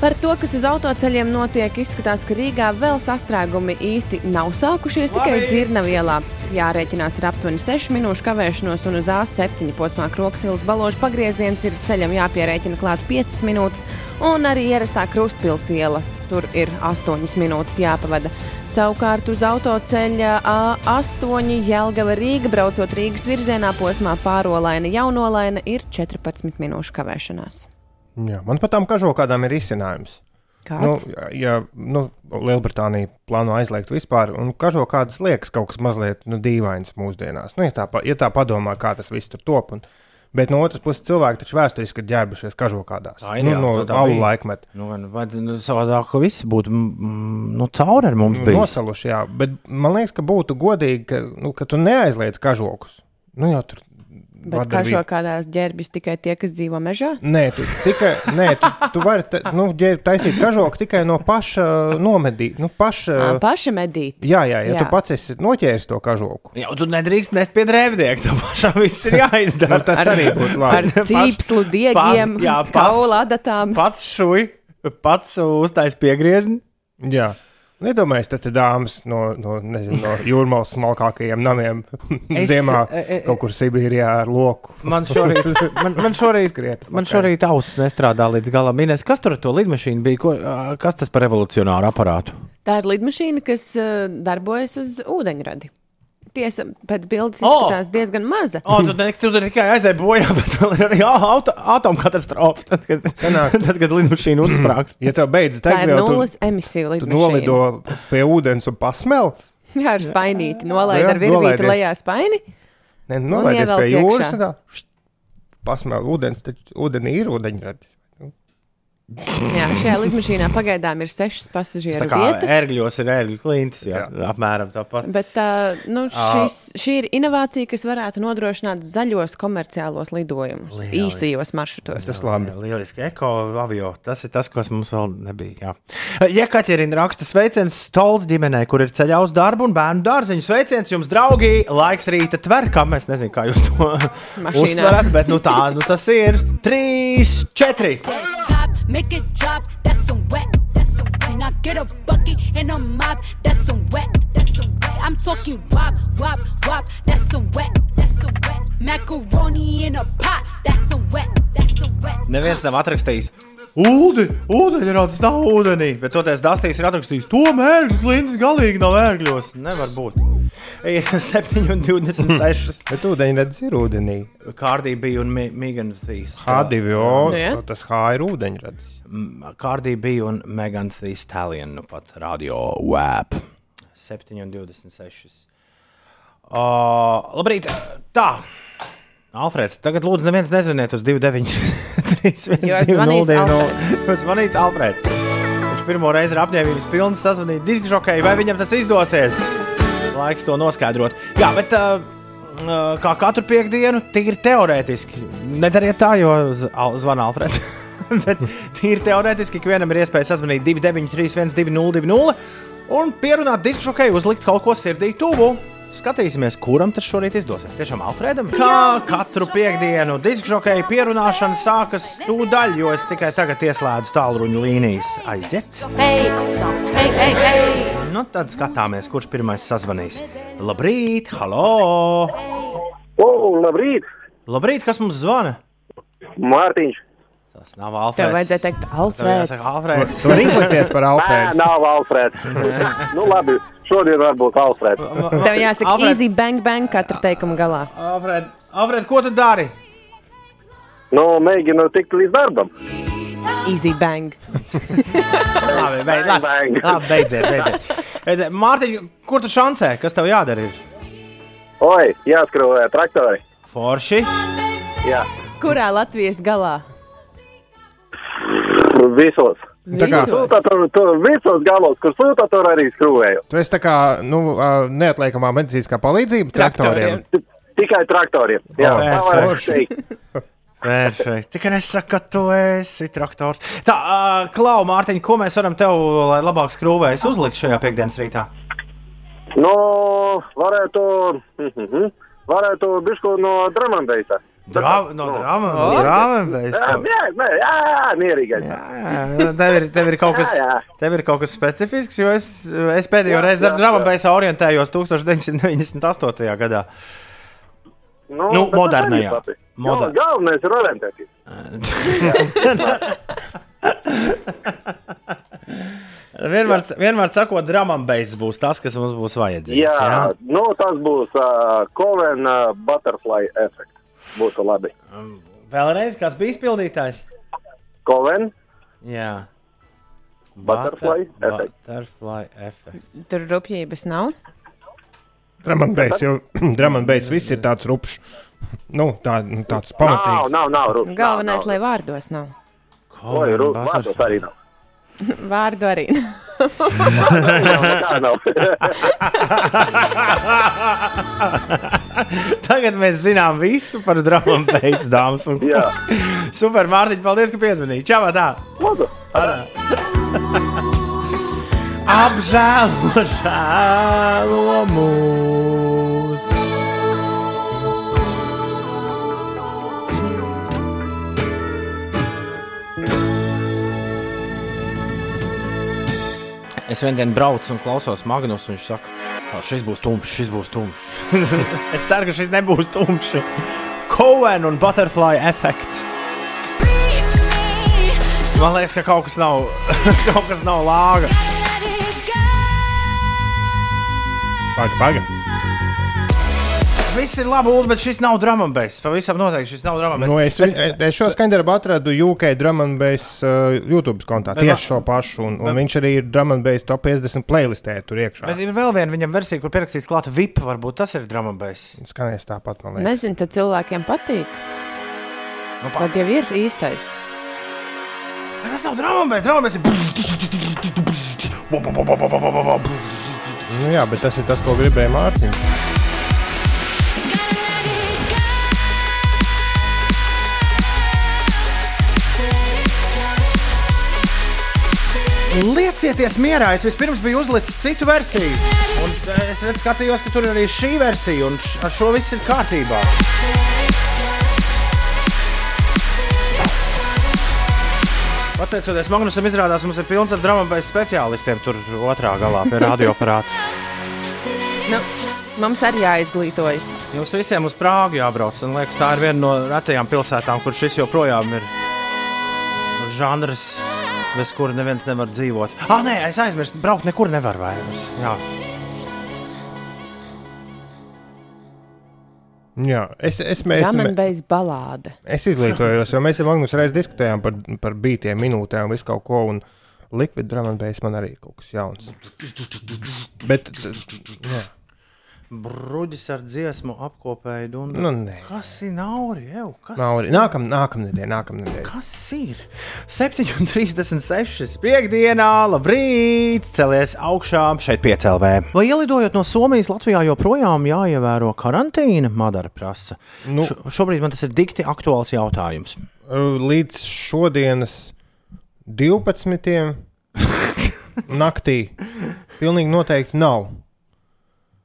Par to, kas uz autoceļiem notiek, izskatās, ka Rīgā vēl sastrēgumi īsti nav sākušies, tikai dzirnavielā. Jārēķinās ar aptuveni 6 minūšu kavēšanos, un uz A7 posmā Kroksilas balāžas pagrieziens ir ceļam jāpierēķina klāt 5 minūtes, un arī ierastā Krustpils iela. Tur ir 8 minūtes jāpavada. Savukārt uz autoceļa A8 Jēlgava Rīga braucot Rīgas virzienā posmā Pārolaina Jaunolaina ir 14 minūšu kavēšanās. Jā, man pat tām kažokādām ir izcinājums. Kāds? Nu, ja nu, Lielbritānija plāno aizliegt vispār, un kažokādas liekas kaut kas mazliet nu, dīvains mūsdienās. Nu, ja, tā, ja tā padomā, kā tas viss tur top. Un, bet no otras puses, cilvēki taču vēsturiski ir ģērbušies kažokādās. Tā ir, nu, jā, no alu laikmeta. Nu, vai- vai, nu, savādāk, ka visi būtu nu, cauri ar mums. Nu, bijis. Nosaluši, jā, bet man liekas, ka būtu godīgi, ka, nu, ka tu neaizliedz kažokus. Nu, jau tur Bet šo kādās ģērbjas tikai tie, kas dzīvo mežā? Nē, tu tikai nē, tu, tu vari ta, nu, ģērbt, taisīt kažoku tikai no paša nomedīt. Nu, paša, Ā, Paša medīt. jā, jā, ja Jā. tu pats esi noķēris to kažoku. Jā, tu nedrīkst nest pie drēbnieka. Tev pašam viss ir jāizdara. Nu, tas arī būtu Ar labi. cīpslu diegiem, jā, pats- kaula adatām. Pats šuj, pats uztais piegriezni. Jā. Nedomājies, tad te dāmas no, no, nezinu, no jūrmālas smalkākajiem namiem Es- ziemā e- e- kaut kur Sibīrijā ar loku. Man šorīt, man, man šorīt, Skriet man šorīt auss nestrādā līdz galam. Ines, kas tur ar to lidmašīnu bija? Ko, kas tas par revolucionāru aparātu? Tā ir lidmašīna, kas uh, darbojas uz ūdeņradi. Tiesa, pēc bildes izskatās diezgan maza. O, tu, ne, tu tikai aizēji bojā, bet vēl ir arī atomkatastrofa. Tad, kad, Senāk. tad, kad lidmašīna uzsprāgs. Ja tev beidzas Tā ir degviela, nulles tu, emisiju lidmašīna. nolido pie ūdens un pasmēl. Jā, ar spainīti. Nolaid Jā, ar virvīti lejā spaini. Ne, nolaidies pie jūras. Pasmēl ūdens, taču ūdenī ir ūdeņradis. Jā, šajā lidmašīnā pagaidām ir sešas pasažieru vietas. ērgļos ir ērgļu klintis, jā, Jā. apmēram tāpat. Bet tā, nu, šis, šī ir inovācija, kas varētu nodrošināt zaļos komerciālos lidojumus Lieliski. īsajos maršrutos. Tas labi. Lieliski, eko avio. Tas ir tas, kas mums vēl nebija. Jā. Ja Kaķerina raksta sveiciens Stols ģimenei, kur ir ceļā uz darbu un bērnu dārziņu. Sveiciens jums, draugi! Laiks rīta tverkam. Es nezinu, kā jūs to uztverat, bet nu tā nu tas ir. Trīs, četri! Top, make it drop. That's some wet, that's some wet. Now get a bucket and a mop. That's some wet, that's some wet. I'm talking wop, wop, wop. That's some wet, that's some wet. Macaroni in a pot. That's some wet, that's some wet. Neviens nav atrakstījis. Ūdeni, ūdeņradis nav ūdenī, bet toties Dastīs ir atrakstījis, to mērķis klintis galīgi nav ērgļos. Nevar būt. Ir 7,26. Bet ūdeņradis ir ūdenī. Kārdī bija un Megan Thīs. H2O, Nu, jā. tas H ir ūdeņradis. Kārdī bija un Megan Thīs Talion, nu pat radio web. 7,26. Uh, labrīt, tā. Alfrēds, tagad lūdzu, neviens nezvaniet uz 293. Jo zvanīs Alfrēds. Viņš pirmo reizi ir apņēmības pilns sazvanīt diskžokēju, vai viņam tas izdosies. Laiks to noskaidrot. Jā, bet uh, kā katru piekdienu, tīri teorētiski. Nedariet tā, jo zvana Alfrēds. bet tīri teorētiski ikvienam ir iespēja sazvanīt 293, 202, un pierunāt diskžokēju, uzlikt kaut ko sirdī tuvu. Skatīsimies, kuram tas šorīt izdosies. Tiešām Alfredam. Kā katru piekdienu diskžokēju pierunāšana sākas tūdaļ, jo es tikai tagad ieslēdzu tālruņa līnijas. Aiziet! Hey, songs, hey, hey, hey. Nu, tad skatāmies, kurš pirmais sazvanīs. Labrīt, hallo! O, labrīt! Labrīt, kas mums zvana? Mārtiņš! Tas nav Alfreds. Tev vajadzēja teikt, Alfrēds. Alfreds. Tu vari izlikties par Nē, Alfredu. nav Alfreds. nu, labi, šodien varbūt Alfreds. Tev jāsaka, Alfred. easy bang bang katra teikuma galā. Alfred, Alfred, ko tu dari? Nu, mēģinu tikt līdz darbam. Easy bang. Labi, beid, labi, bang. labi beidziet, beidziet. beidziet. Mārtiņ, kur tu šancē? Kas tev jādara? Ir? Oi, jāskrūvē traktori. Forši. Jā, Kurā Latvijas galā? Visos. Tā kā-. Sūta tur, tur visos galos, kur sūta tur arī skrūvēju. Tu esi tā kā nu, neatliekamā medicīniskā palīdzība traktoriem. Tikai traktoriem. Jā, O, tā forši. teikt. Perfekti. Tikai nesaka, ka tu esi traktors. Tā, uh, Klau, Mārtiņ, ko mēs varam tev, lai labāk skrūvējas, uzlikt šajā piekdienas rītā? Nu, varētu, mhm, varētu bišku no Dramambeisa. Drā- no drama- no drāmas jā, mierīgais. Tev ir, tev ir kas, Jā, jā. tev ir kaut kas specifisks, jo es, es pēdējo Jā, reizi ar drāmu jā. beigās orientējos 1998. gadā. Nu, Nu, modernajā. Moder- Gal- Galvenais ir orientēties. Vienmēr, vienmēr sakot, beigas būs tas, kas mums būs vajadzīgs. Jā, jā? nu, tas būs uh, Coven uh, Butterfly efekts. Būtu labi. Vēlreiz, kas bija izpildītājs? Coven Jā. Butterfly Butter- efekt. Butterfly efekt. Tur rupjības nav. Dramanbeigs, jo dramanbeigs viss ir tāds rupšs. Nu, tā, nu, tāds pamatīgs. Nav, nav, nav rūpīgi. Galvenais, lai vārdos nav. Oi, rū- vārdos arī nav. Vārdu arī. Tagad mēs zinām visu par dramam beigas dāmas. Un... Jā. Super, Mārtiņ, paldies, ka piezvanīji. Čau, tā! Apžēlo, žēlo mūs! Es vienā dienā braucu un klausos Magnus, un viņš saka, ka šis būs tumšs, šis būs tumšs. es ceru, ka šis nebūs tumšs. Cohen un Butterfly efekts. Man liekas, ka kaut kas nav, kaut kas nav lāga. Paga, paga. Viss ir labi, Ulu, bet šis nav dramambēs. Pavisam noteikti šis nav dramambēs. Nu, es, es šo skaņdarbu atradu UK Drummondbase uh, YouTube kontā. Bet Tieši šo pašu. Un, un bet- viņš arī ir Drummondbase top 50 playlistē tur iekšā. Bet ir vēl viena viņam versija, kur pierakstīts klāta VIP. Varbūt tas ir dramambēs. Skanēs tāpat, man liekas. Nezinu, tad cilvēkiem patīk. Nu, Tad jau ir īstais. Bet tas nav dramambēs. Dramambēs ir. Nu, jā, bet tas ir tas, ko gribēja Mārtiņš. Liecieties mierā, es vispirms biju uzlicis citu versiju. Un eh, es redzu, skatījos, ka tur ir arī šī versija, un ar šo viss ir kārtībā. Pateicoties Magnusam, izrādās, mums ir pilns ar dramatu speciālistiem tur otrā galā pie radioaparāta. Nu, mums arī jāizglītojas. Jums visiem uz Prāgu jābrauc. Man liekas, tā ir viena no retajām pilsētām, kur šis joprojām ir žanrs, bez kura neviens nevar dzīvot. Ah, nē, es aizmirsu, braukt nekur nevar vairs. Jā. Jā, es, es, mēs, Drāmas balāde. es izglītojos, jo mēs ar Magnus reiz diskutējām par, par beigtiem minūtēm un visu kaut ko. Un Liquid Drummondbase man arī kaut kas jauns. Bet, jā. Bruģis ar dziesmu apkopēju dundu. Nu, nē. Kas ir nauri? Ew, kas? Nav arī nākamā nākamnedēļ, nākamnedēļ. Kas ir? 7,36. piekdienā, labrīt! Celies augšā šeit piecēlvē. Vai ielidojot no Somijas Latvijā joprojām jāievēro karantīna? Madara prasa. Nu. Šo, šobrīd man tas ir dikti aktuāls jautājums. Līdz šodienas 12. naktī pilnīgi noteikti nav.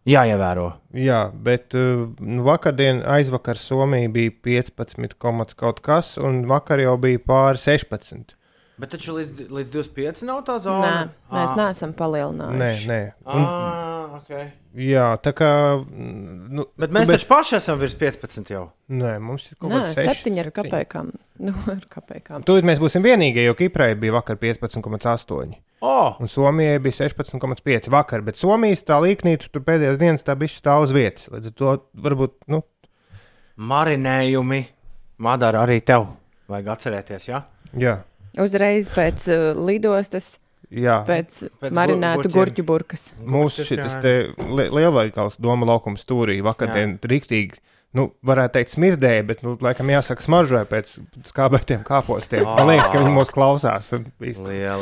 Jāievēro. Jā, bet uh, nu, vakardien, aizvakar Somija bija 15, komats kaut kas, un vakar jau bija pāri 16. Bet taču līdz, līdz 25 nav tā Nē, zona. mēs Ah. neesam Nē, palielinājuši. nē. Un, Ah, okay. jā, tā kā. Nu, Bet mēs taču paši esam virs 15 jau. Nē, mums ir kaut Nē, kāds 6. septiņi ar kapekām. Nu, ar kapekām. Tūlīt mēs būsim vienīgie, jo Kiprai bija vakar 15,8. Oh, Un Somijai bija 16,5 vakar, bet Somijas tā līknīte tur pēdējās dienas tā bija stāv uz vietas. Līdz ar to varbūt, nu, marinējumi. Madara arī tev vajag atcerēties, jā? jā. Uzreiz pēc uh, lidostas, jā. pēc, Pēc marinētu gur- gurķu burkas. Mūsu šis lielveikals Doma laukuma stūrī vakardien rīktīgi, nu, varētu teikt, smirdēja, bet, nu, laikam jāsaka, smaržoja pēc skābētiem kāpostiem. Man liekas, ka viņi mūs klausās un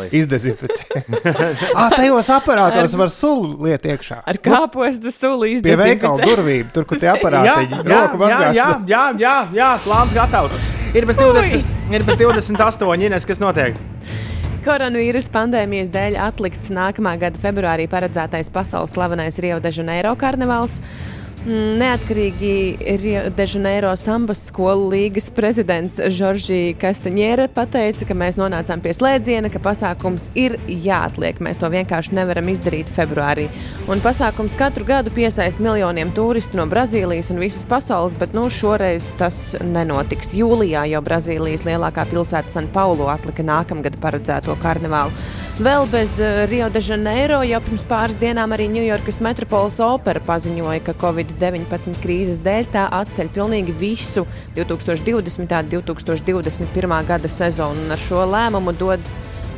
izdezinficē. ah, tajos aparātos var sulu liet iekšā. Ar kāpostu suli Pie veikala izdezinficē. durvīm, tur, kur tie aparāti jā, roku jā, mazgās. jā, jā, jā, jā, plāns gatavs. Ir bez 20, ir bez 28, Ines, kas notiek? Koronavīrus pandēmijas dēļ atlikts nākamā gada februārī paredzētais pasaules slavenais Rio de Janeiro karnevāls. Neatkarīgi Rio de Janeiro sambas skolu līgas prezidents Žoržī Kastaņēra pateica, ka mēs nonācām pie slēdziena, ka pasākums ir jāatliek. Mēs to vienkārši nevaram izdarīt februārī. Un pasākums katru gadu piesaist miljoniem turistu no Brazīlijas un visas pasaules, bet nu, šoreiz tas nenotiks. Jūlijā jau Brazīlijas lielākā pilsēta San Paulo atlika nākamgad paredzēto karnevālu. Vēl bez eh, Rio de Janeiro jau pirms pāris dienām arī Ņujorkas metropoles opera paziņoja, ka Covid-19 krīzes dēļ tā atceļ pilnīgi visu 2020. un 2021. gada sezonu un ar šo lēmumu dod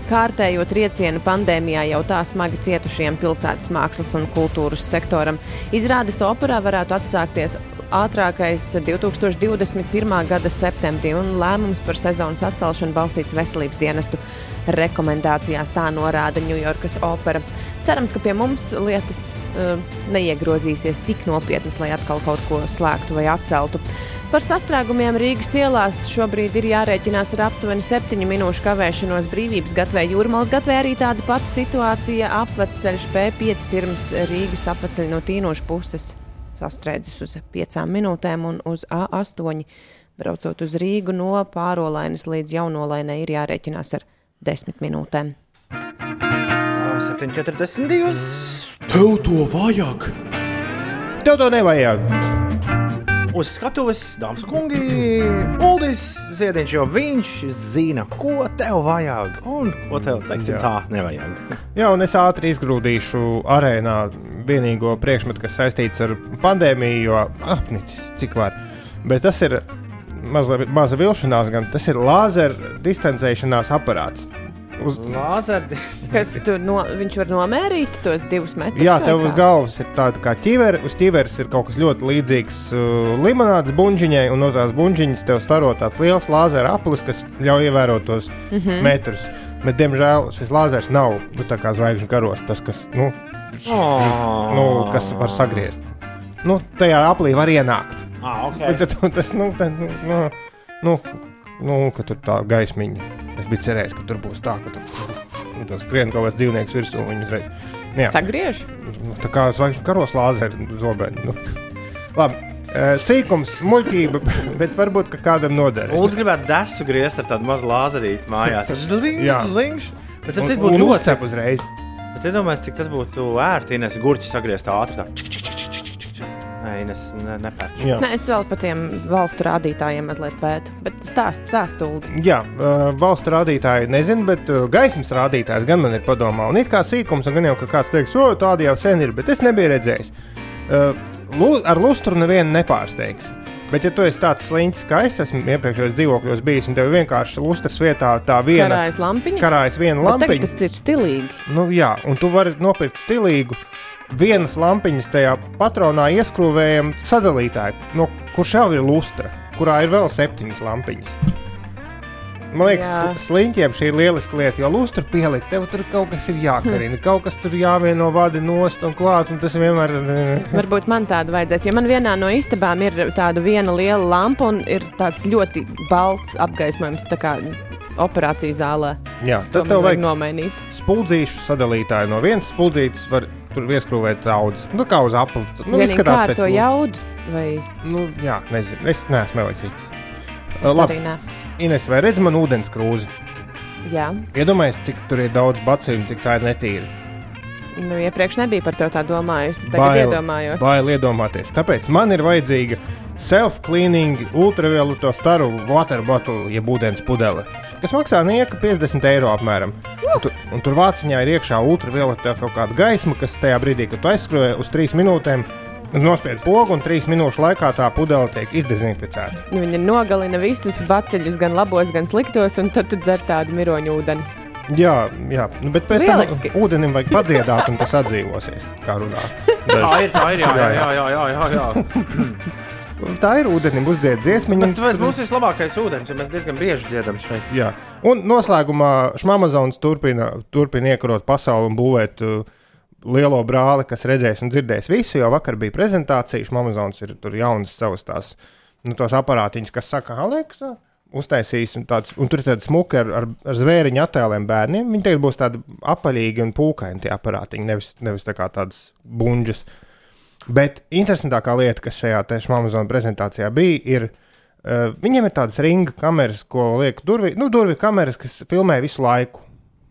kārtējo triecienu pandēmijā jau tā smagi cietušajiem pilsētas mākslas un kultūras sektoram. Izrādes operā varētu atsākties ātrākais 2021. gada septembrī, un lēmums par sezonas atcelšanu balstīts veselības dienestu rekomendācijās. Tā norāda Ņujorkas opera. Cerams, ka pie mums lietas uh, neiegrozīsies tik nopietnas, lai atkal kaut ko slēgtu vai atceltu. Par sastrēgumiem Rīgas ielās šobrīd ir jārēķinās ar aptuveni 7 minūšu kavēšanos brīvības gatvē. Jūrmālas gatvē arī tāda pati situācija apveceļš P5 pirms Rīgas apveceļa no tīnošu puses sastrēdzis uz 5 minūtēm un uz A8 braucot uz Rīgu no pārolainas līdz jaunolainai ir jārēķinās ar 10 minūtēm. 7,42. Tev to vajag! Tev to nevajag! Uz skatuves, dāmas un kungi, Uldis Ziedņš, jo viņš zina, ko tev vajag un ko tev, teiksim, Jā. tā nevajag. Jā, un es ātri izgrūdīšu arēnā vienīgo priekšmetu, kas saistīts ar pandēmiju, jo apnicis cik var. Bet tas ir mazla, maza vilšanās, gan tas ir lāzera distancēšanās aparāts. Uz, Lāzeri. Kas tur no, viņš var nomērīt tos divus metrus? Jā, tev uz galvas ir tāda kā ķivere. Uz ķiveres ir kaut kas ļoti līdzīgs uh, limonādes buļģiņai, un no tās buļģiņas tev staro tāds liels lāzera aplis, kas ļauj ievērot tos mm. -hmm. metrus. Bet, diemžēl, šis lāzers nav nu, tā kā zvaigžņu karos, tas, kas, nu, Oh. nu, kas var sagriezt. Nu, tajā aplī var ienākt. Ah, ok. Līdz ar to tas, nu, tā, nu, nu, nu, nu, ka tur tā gaismiņa. Es biju cerējis, ka tur būs tā, ka tur nu, tas skrien kaut kāds dzīvnieks virsū un viņu uzreiz. Nu, jā. Sagriež? Nu, Tā kā zvaigžņu karos lāzeri zobeņi. Nu. Labi. eh, Sīkums, muļķība, bet varbūt ka kādam noderēs. Uldis gribētu desu griezt ar tādu mazu lāzerīti mājās. Jā. zlingš. Bet, cik būtu ļoti uzreiz. Bet iedomājieties, cik tas būtu ērti, ja nes gurķi sagriezt ātri. Ines ne, nepērk. Nē, es vēl par tiem valstu rādītājiem mazliet pētu, bet stāst, stāst, Ulu. Jā, uh, valsts rādītāji nezinu, bet uh, gaismas rādītājs gan man ir padomā. Un it kā sīkums, un gan jau ka kāds teiks, o, tādi jau sen ir, bet es nebiju redzējis. Uh, lu, ar lustru nevienu nepārsteigs. Bet, ja tu esi tāds sliņķis, kā es esmu iepriekšējos dzīvokļos bijis, un tev vienkārši lustras vietā tā viena Karājas lampiņa? karājas viena lampiņa. tas ir stilīgi. Nu, jā, un tu vari nopirkt stilīgu vienas lampiņas tajā patronā ieskrūvējam sadalītāju, no kurš jau ir lustra, kurā ir vēl septiņas lampiņas. Man liekas, Jā. sl- sliņķiem šī ir lieliska lieta, jo lustru pielikt, tev tur kaut kas ir jākarina, kaut kas tur jāvieno vadi nost un klāt, un tas vienmēr ir. Varbūt man tādu vajadzēs, jo man vienā no istabām ir tāda viena liela lampa un ir tāds ļoti balts apgaismojums, tā kā operāciju zālē. Jā, tad tev vajag nomainīt. spuldzīšu sadalītāju no vienas spuldzītes, var tur ieskrūvēt daudzas. Nu, kā uz apli. Nu, Vienīgi izskatās pēc to jaudu, vai Nu, jā, nezinu. Es neesmu elektriķis. es Labi, nē. Ines, vai redz man ūdens krūzi? Jā, Iedomājieties, cik tur ir daudz bacīju un cik tā ir netīra. nu iepriekš nebija par to tā domājusi, tagad iedomājos. bail iedomāties. Tāpēc man ir vajadzīga self-cleaning, ultravioleto staru water bottle, jeb ūdens pudele, kas maksā nieka 50 eiro apmēram. Un, tu, un tur vāciņā ir iekšā ultravioletā kaut kāda gaisma, kas tajā brīdī, kad tu aizskrēji uz 3 minūtēm, nospied pogu un 3 minūšu laikā tā pudele tiek izdezinficēta. Nu, Viņa nogalina visus baceļus, gan labos, gan sliktos, un tad tu dzer tādu miroņu ūdeni. Jā, jā. Nu, bet pēc Lieliski. tam ūdenim vajag padziedāt, un tas atdzīvosies. Kā runā. Tā ir, tā ir, jā, jā, jā, jā, jā, jā, jā. Tā ir ūdenim uzdiet dziesmiņu. Bet tas būs vislabākais ūdens, jo mēs diezgan bieži dziedam šeit. Jā, un noslēgumā Šmamazons turpina, turpina iekarot pasauli un būvēt uh, lielo brāli, kas redzēs un dzirdēs visu. Jo vakar bija prezentācija, Šmamazons ir tur jaunas savas tās, nu, tos aparātiņus, kas saka, Aleksa. Uztaisīs, un, tāds, un tur ir tāda smuka ar, ar, ar zvēriņu attēliem bērniem. Viņi tagad būs tādi apaļīgi un pūkaini tie aparātiņi, nevis, nevis tā kā tādas buļģas. Bet interesantākā lieta, kas šajā Šmāmazona prezentācijā bija, ir, uh, viņiem ir tādas ringa kameras, ko liek durvī, nu, durvī kameras, kas filmē visu laiku.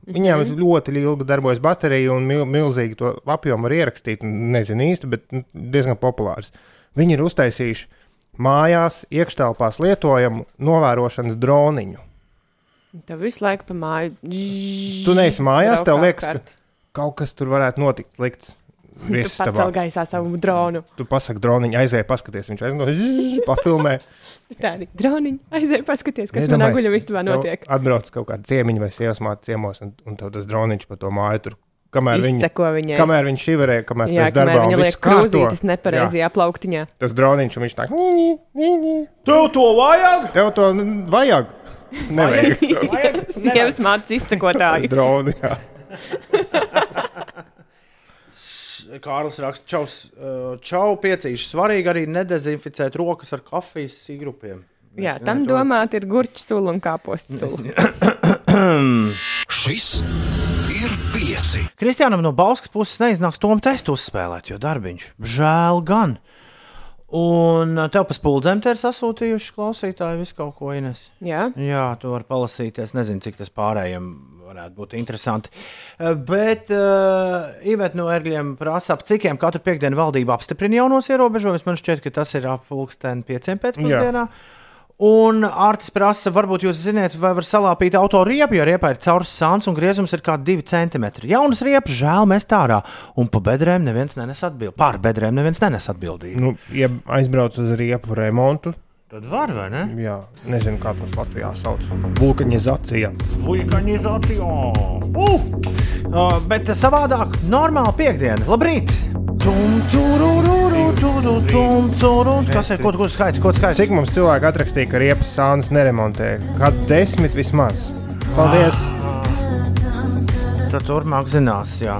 Viņiem mm -hmm. ļoti ilgi darbojas baterija un mil, milzīgi to apjomu var ierakstīt. Nezinu īsti, bet nu, diezgan populārs. Viņi ir uztaisījuši mājās, iekštelpās lietojamu novērošanas droniņu. Tev visu laiku pa māju. Tu neesi mājās, tev liekas, ka kaut kas tur varētu notikt. Likts. Tu pacēl gaisā savu dronu. Tu pasaki, droniņš aizēja paskaties, viņš aizgāja, pafilmē. Tā arī droniņš aizēja paskaties, kas manā guļamistabā notiek. Atbrauc kaut kāda ciemiņa vai sievas māte ciemos, un, un tev tas droniņš pa to māju tur. Kamēr viņa, kamēr viņš šiverē, kamēr Jā, tas darbā, viņa liek krūzītes nepareizajā plauktiņā. Tas droniņš, un viņš tā, Tev to vajag? tev to vajag. Nevajag. Sievas mātes izsakotāji. Droni, jā. Kārlis raksta, čaus, uh, čau, piecīši. Svarīgi arī nedezinficēt rokas ar kafijas sīgrupiem. Jā, tam domāt ir gurķis sula un kāposts sula. Šis ir pieci. Kristiānam no Balskas puses neiznāks tom testu uzspēlēt, jo darbiņš žēl gan. Un uh, tev pa spuldzēm te ir sasūtījuši klausītāji visu kaut ko ines. Jā, Jā, tu vari palasīties. Nezinu, cik tas pārējiem varētu būt interesanti. Uh, Bet uh, Iveta no Erģiem prasa, ap cikiem katru piekdienu valdība apstiprina jaunos ierobežojumus. Man šķiet, ka tas ir ap pulksteni pieciem pēcpusdienā. Un Artis prasa, varbūt jūs zināt, vai var salāpīt auto riepu, jo riepā ir caurs sāns un griezums ir kādi divi centimetri. Jaunas riepas žēl mest ārā, un pa bedrēm neviens nenes atbildību. Pār bedrēm neviens nenes atbildību. Nu, ja aizbrauc uz riepu remontu, Tad var, vai ne? jā, nezinu, kā tos Latvijā sauc. Vulkanizācija. Vulkanizācija! Uh! Uh, bet savādāk, normāli piekdiena. Labrīt! Tum, turururu, turu, tum, turu. Kas ir? Ko tu skaiti? Ko tu skaiti? Cik mums cilvēki atrakstīja, ka riepas sānas neremontē? Kad desmit vismaz. Paldies! Tad turpmāk zinās, jā.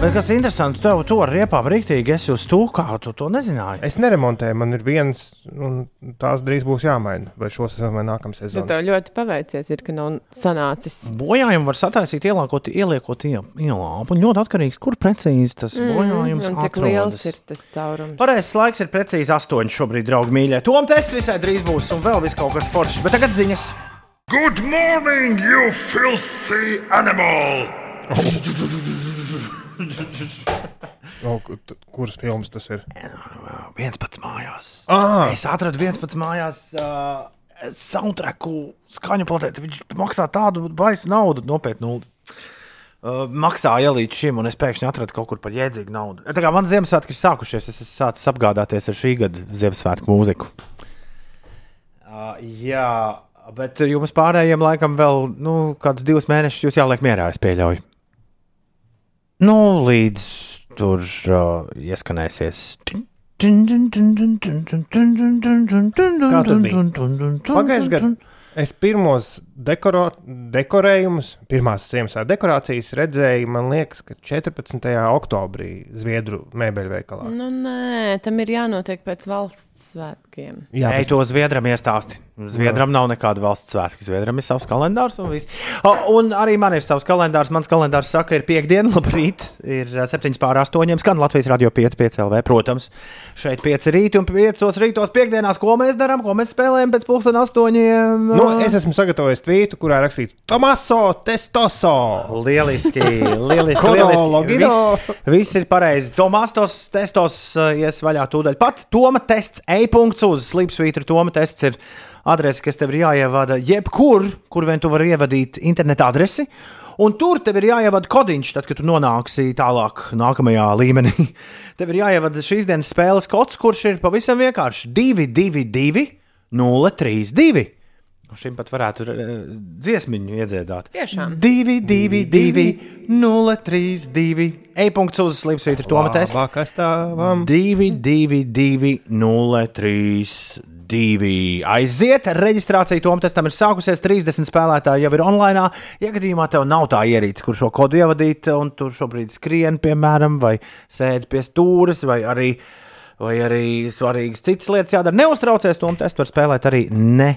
Bet kas interesanti, tev to ar riepām rīktīgi esi uz to, kā tu to nezināji. Es neremontēju, man ir viens, un tās drīz būs jāmaina. Vai šo sezonu vai nākamā tad sezonu. tev ļoti paveicies, ir, ka nav sanācis. Bojājumu var sataisīt, ieliekot, ieliekot ie- ielāpu. Un ļoti atkarīgs, kur precīzi tas bojājums Mm, un cik atrodas. liels ir tas caurums? Pareizais laiks ir precīzi 8 šobrīd, draugi mīļie. Tom tests visai drīz būs, un vēl viss kaut kas foršs. Bet tagad ziņas. Good morning, you filthy animal! O, ku- t- kuras filmas tas ir? viens pats mājās. Ah! Es atradu viens pats mājās. Uh, Soundtracku skaņu platē, viņš maksā tādu baisu naudu, nopietnu. Uh, maksāja līdz šim, un es pēkšņi atradu kaut kur par jēdzīgu naudu. Tā kā man Ziemassvētki ir sākušies, es esmu sācis apgādāties ar šī gada Ziemassvētku mūziku. Uh, jā, bet jums pārējiem laikam vēl nu, kādus divus mēnešus jūs jāliek mierā, es pieļauju. Nu, līdz tur uh, ieskanēsies. Pagājušajā gadā es pirmos dekoro, dekorējumus, pirmās Ziemassvētku dekorācijas redzēju, man liekas, ka 14. oktobrī Zviedru mēbeļu veikalā. Nu, nē, tam ir jānotiek pēc valsts svētkiem. Jā, bet- to Zviedram iestāsti. Zviedram nav nekāda valsts svētki. Zviedram ir savs kalendārs un viss. O, un arī man ir savs kalendārs. Mans kalendārs saka, ir piekdiena, labrīt. Ir 7 pār 8. Skan Latvijas radio 5, 5 LV. Protams, šeit 5 rīti un 5 rītos piekdienās. Ko mēs darām, ko mēs spēlējam pēc pusdien 8. Nu, es esmu sagatavojis tvītu, kurā rakstīts Tomaso Testoso. Lieliski, lieliski. Lieliski. Viss, viss ir pareizi. Tomās tos testos uh, ies vaļā tūdaļ. Pat Toma tests e-punkts uz Sleepsvītra. Toma tests ir adrese, kas tev ir jāievada jebkur, kur vien tu vari ievadīt interneta adresi. Un tur tev ir jāievada kodiņš, tad, kad tu nonāksi tālāk, nākamajā līmenī. tev ir jāievada šīs dienas spēles kods, kurš ir pavisam vienkārši 222, 032. Un Šim pat varētu dziesmiņu iedziedāt. Tiešām. 2, 2, 2, 0, 3, 2. E-punkts uz Slimsvītra Toma tests. Labākais stāvam. 2, 2, 2, 0, 3, 2. Aiziet, reģistrācija Toma testam ir sākusies. 30 spēlētāji jau ir online. Ja gadījumā tev nav tā ierīce, kur šo kodu ievadīt, un tur šobrīd skrien, piemēram, vai sēdi pie stūres, vai arī, vai arī svarīgas citas lietas jādara, neuztraucies. Toma testu var spēlēt arī ne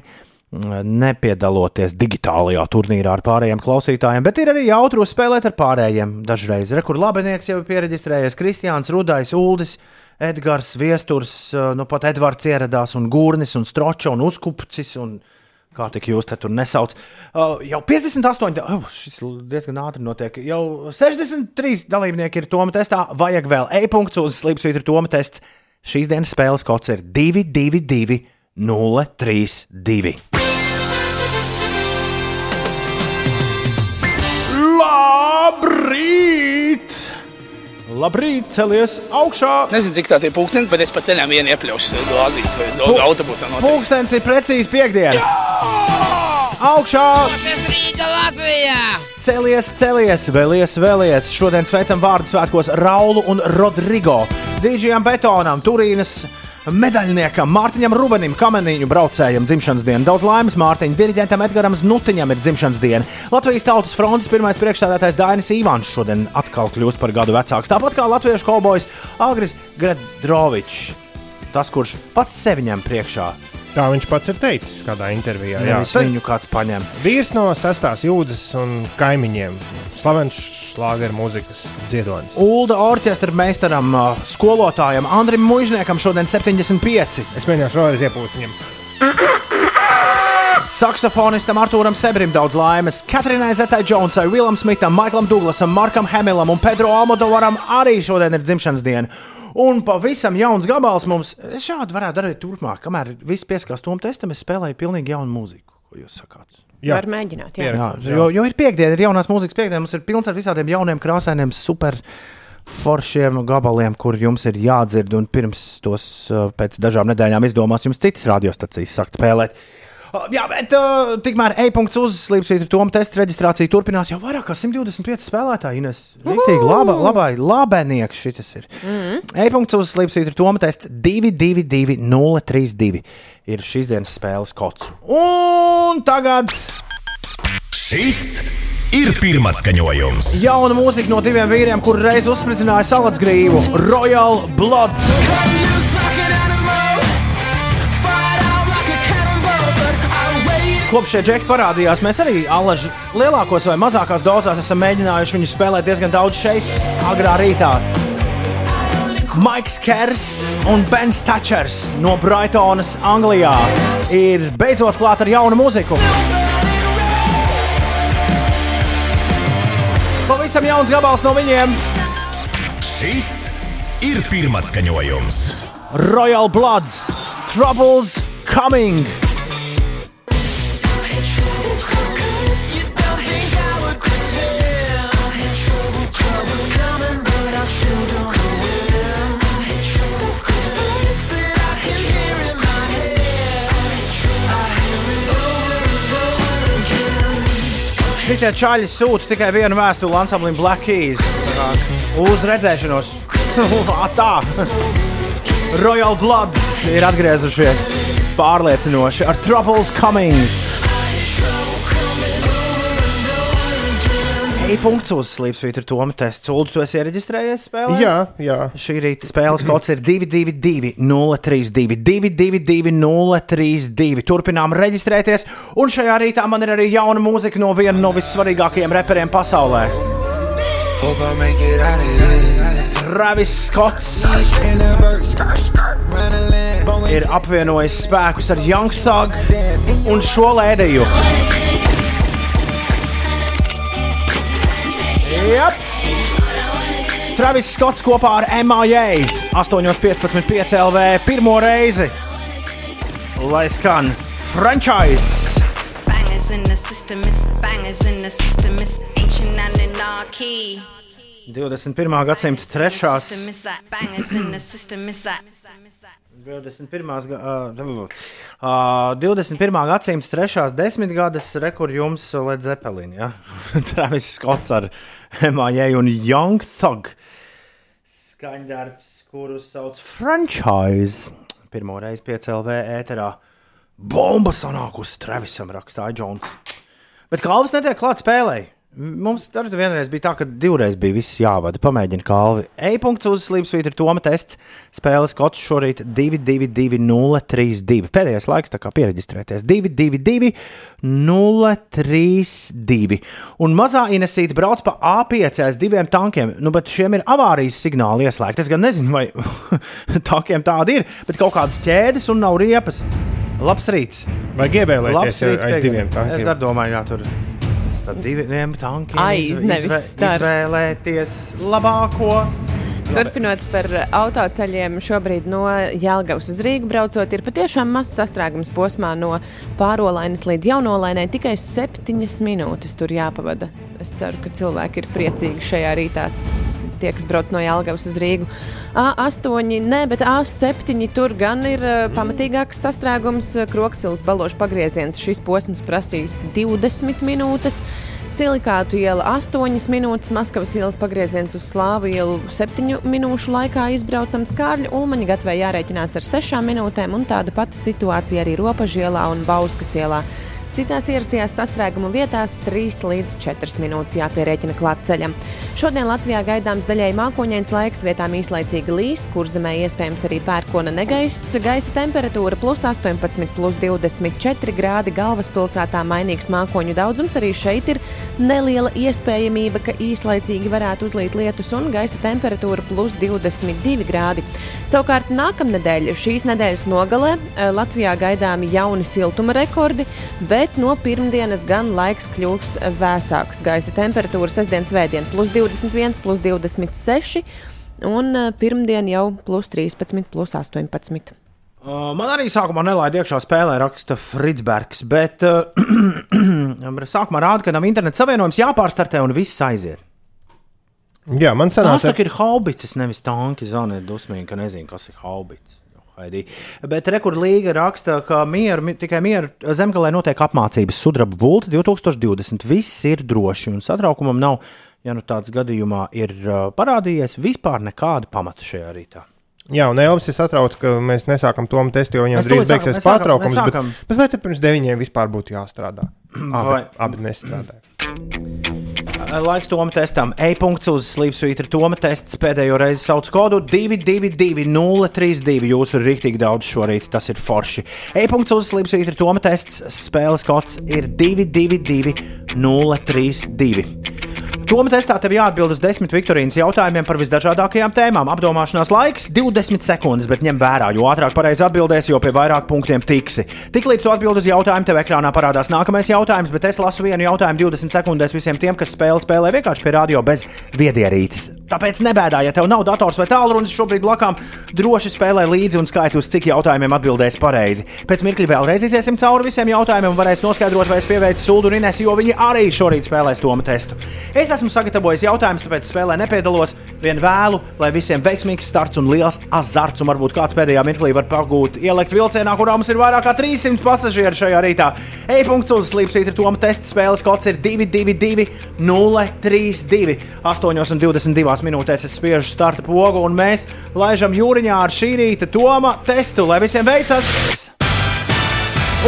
nepiedaloties digitālajā turnīrā ar pārējiem klausītājiem, bet ir arī jautri uzspēlēt ar pārējiem. Dažreiz rekur labinieks jau ir pieregistrējies, Kristiāns, Rudais, Uldis, Edgars Viesturs, uh, nu pat Edvards ieradās, un Gurnis, un Stroča, un Uzkupcis, un kā tik jūs te tur nesauc. Uh, jau 58, da- oh, šis diezgan ātri notiek. Jau 63 dalībnieki ir Toma testā, vajag vēl e-punkts uz Slipsvītra Toma tests. Šīs dienas spēles kods ir 2, 2, 2, 0, 3, 2. Labrīt! Labrīt, celies augšā! Nezinu, cik tā ir pūkstens, bet es pa ceļam vienu iepļaušu glāzīs vai Pu- autobusā. noteikti. Pūkstens ir precīzi piekdiena! Augšā! Tas Rīga Latvijā! Celies, celies, vēlies, vēlies. Šodien sveicam vārdu svētkos Raulu un Rodrigo, Dīdžijam Betonam, Turīnas medaļniekam, Mārtiņam Rubenim, kameniņu braucējam dzimšanas dienu. Daudz laimes Mārtiņam, diriģentam Edgaram Znutiņam ir dzimšanas diena. Latvijas Tautas frontes pirmais priekšstādātājs Dainis Ivāns šodien atkal kļūst par gadu vecāks. Tāpat kā latviešu kaubojs Agris Gredrovičs. Tas, kurš pats sevi ņem priekšā, Tā viņš pats ir teicis kādā intervijā. Jā, nevis viņu kāds paņem. Vīrs no sestās jūdzes un kaimiņiem. Slavens šlāgeru mūzikas dziedonis. Ulda orķestra meistaram, ā, skolotājam Andrim Mužniekam šodien 75. Es mēģināšu vēlreiz iepūst viņam. Saksofonistam Arthūram Sebrim daudz laimes, Katrinai Zetai Jonesai, Villam Smitam, Maiklam Douglasam, Markam Hamilam un Pedro Almodovaram arī šodien ir dzimšanas diena. Un pavisam jauns gabals mums šādi varētu darīt turpmāk. Kamēr viss pieskās tom testam, es spēlēju pilnīgi jaunu mūziku. Ko jūs sakāt? Var mēģināt, jā. Jā, jo, jo ir piekdiena, ir jaunās mūzikas piekdiena, mums ir pilns ar visādiem jauniem, krāsainiem, super foršiem gabaliem, kur jums ir jādzird. Un pirms tos uh, pēc dažām nedēļām izdomās jums citas radiostacijas sākt spēlēt. Jā, bet uh, tikmēr e-punkts uzslīpst, ir Toma tests reģistrācija turpinās jau vairāk kā 125 spēlētāji. Ines. Rīktīgi laba, labai, labenieks šis ir. Mm. E-punkts uzslīpst, ir Toma tests 222 032 ir šīs dienas spēles kods. Un tagad Šis ir pirmais skaņojums. jauna mūzika no diviem vīriem, kur reiz uzspridzināja salacgrīvu Royal Blood. Kopš šie džeki parādījās, mēs arī alaži lielākos vai mazākās dozās esam mēģinājuši viņu spēlēt diezgan daudz šeit, agrā rītā. Maiks Kers un Bens Tačers no Brightonas, Anglijā, ir beidzot klāt ar jaunu mūziku. Pavisam jauns gabals no viņiem. Šis ir pirmais skaņojums. Royal Blood, Troubles Coming. Šitie čaļi sūta tikai vienu vēstuli ansamblim Black Keys. Uz redzēšanos. Tā! Royal Blood ir atgriezušies pārliecinoši ar Troubles Coming. E-punkts uz Slipsvītra Toma tests. Ulu, tu esi iereģistrējies spēlē? Jā, jā. Šī rīta spēles kods ir 222, 032, 222, 032. Turpinām reģistrēties, un šajā rītā man ir arī jauna mūzika no viena no vissvarīgākajiem reperiem pasaulē. Travis Skots ir apvienojis spēkus ar Young Thug un šo lēdēju. Yep. Travis Skots kopā ar MIA 8,15 LV pirmo reizi. Lai skan franchise! In the system, it's bangers in the system, it's ancient and anarchy. 21. gadsimta trešās. System, it's that bangers in the system, it's that. 21. ga- uh, uh, 21. gadsimta trešās desmitgades rekur jums Led Zeppelin. Ja? Travis Skots ar MIA un Young Thug. Skaņdarbs, kurus sauc franchise. Pirmo reizi 5 LV ēterā. Bomba sanākusi Travisam, rakstīja Džons. Bet Kalvis netiek klāts spēlēji. Mums arī vienreiz bija tā, ka divreiz bija viss jāvada. Pamēģini kalvi. E-punkts uz slīpsvītra Toma tests. Spēles kods šorīt 2-2-2-0-3-2. Pēdējais laiks, tā kā pieregistrēties. 2-2-2-0-3-2. Un mazā Inesīta brauc pa A5 aiz diviem tankiem. Nu, bet šiem ir avārijas signāli ieslēgti. Es gan nezinu, vai tankiem tādi ir, bet kaut kādas ķēdes un nav riepas. Labs rīts. Vai rīts aiz pieejam. diviem tankiem? Es domāju, jā, tur starp diviem tankiem Aiz, izvē- izvēlēties labāko. Turpinot par autoceļiem, šobrīd no Jālgavas uz Rīgu braucot, ir patiešām mazs sastrēgums posmā no pārolainas līdz jaunolainai. Tikai septiņas minūtes tur jāpavada. Es ceru, ka cilvēki ir priecīgi šajā rītā. Tie, kas brauc no Jālgavas uz Rīgu. A8, ne, bet A7 tur gan ir uh, pamatīgāks sastrēgums. Kroksilas balošu pagrieziens šis posms prasīs 20 minūtes. Silikātu iela 8 minūtes, Maskavas ielas pagrieziens uz Slāvu ielu 7 minūšu laikā izbraucams Kārļa Ulmaņa gatvē jārēķinās ar 6 minūtēm, un tāda pati situācija arī Ropažielā un Bauskas ielā. Citās ierastajās sastrēguma vietās 3 līdz 4 minūtes jāpierēķina klāt ceļam. Šodien Latvijā gaidāms daļai mākoņains laiks, vietām īslaicīgi līs, kur zemē iespējams arī pērkona negaiss. Gaisa temperatūra plus 18, plus 24 grādi galvaspilsētā mainīgs mākoņu daudzums. Arī šeit ir neliela iespējamība, ka īslaicīgi varētu uzlīt lietus un gaisa temperatūra plus 22 grādi. Savukārt nākamnedēļ, šīs nedēļas nogalē, Latvijā gaidāmi jauni siltuma rekordi, bet no pirmdienas gan laiks kļūs vēsāks. Gaisa temperatūra sestdien, svētdien plus 21, plus 26 un eh, pirmdien jau plus 13, plus 18. Uh, Man arī sākumā nelaida iekšā spēlē, raksta Fritzbergs, bet uh, sākumā rāda, ka nav interneta savienojums, jāpārstartē un viss aiziet. Jā, man Tas sanāca, tā ir haubicis, nevis tanki. Zana ir dusmīga, ka nezinu, kas ir haubicis. Haidī. Bet rekordlīga raksta, ka mieru, mi- tikai mieru zemgalē notiek apmācības sudraba vulta 2020. Viss ir droši un satraukumam nav, ja nu tāds gadījumā ir parādījies, vispār nekāda pamata šajā rītā. Jā, un Elvis ir satraukts, ka mēs nesākam to testu, jo viņam drīz beigsies pārtraukums. Bet, bet vai te pirms deviņiem vispār būtu jāstrādā? Abi, Vai- abi nestrādāja. Laiks Toma testam. E-punkts uz slīpsvītra Toma tests pēdējo reizi sauc kodu 222-032. Jūsu ir rīktīgi daudz šorīt, tas ir forši. E-punkts uz slīpsvītra Toma tests. Spēles kods ir 222-032. Toma testā tev jāatbild uz desmit Viktorīnas jautājumiem par visdažādākajām tēmām. Apdomāšanās laiks - 20 sekundes, bet ņem vērā, jo ātrāk pareizi atbildēsi, jo pie vairāk punktiem tiksi. Tiklīdz tu atbild uz jautājumu, tev ekrānā parādās nākamais jautājums, bet es lasu vienu jautājumu 20 sekundēs visiem tiem, kas spēle spēlē vienkārši pie radio bez viedierīces. Tāpēc nebēdā, ja tev nav dators vai tālrunis šobrīd blakām, droši spēlē līdzi un skaiti uz cik jautājumiem atbildēs pareizi. Pēc mirkļa vēlreiz iziesim cauri visiem jautājumiem un varēs noskaidrot, vai es pieveicu Sulu un Inesu, jo viņi arī šorīt spēlēs Toma testu. Es esmu sagatavojis jautājumus, tāpēc spēlē nepiedalos. Vien vēlu, lai visiem veiksmīgs starts un liels azarts, un varbūt kāds pēdējā mirklī var pagūt ielikt vilcienā, kurā mums ir vairāk kā 300 pasažieri šajā rītā. E-punkts uz slīpsvītra Toma testa spēles kods ir 222-032. 8,22 minūtēs es spiežu starta pogu, un mēs laižam jūriņā ar šī rīta Toma testu, lai visiem veicas!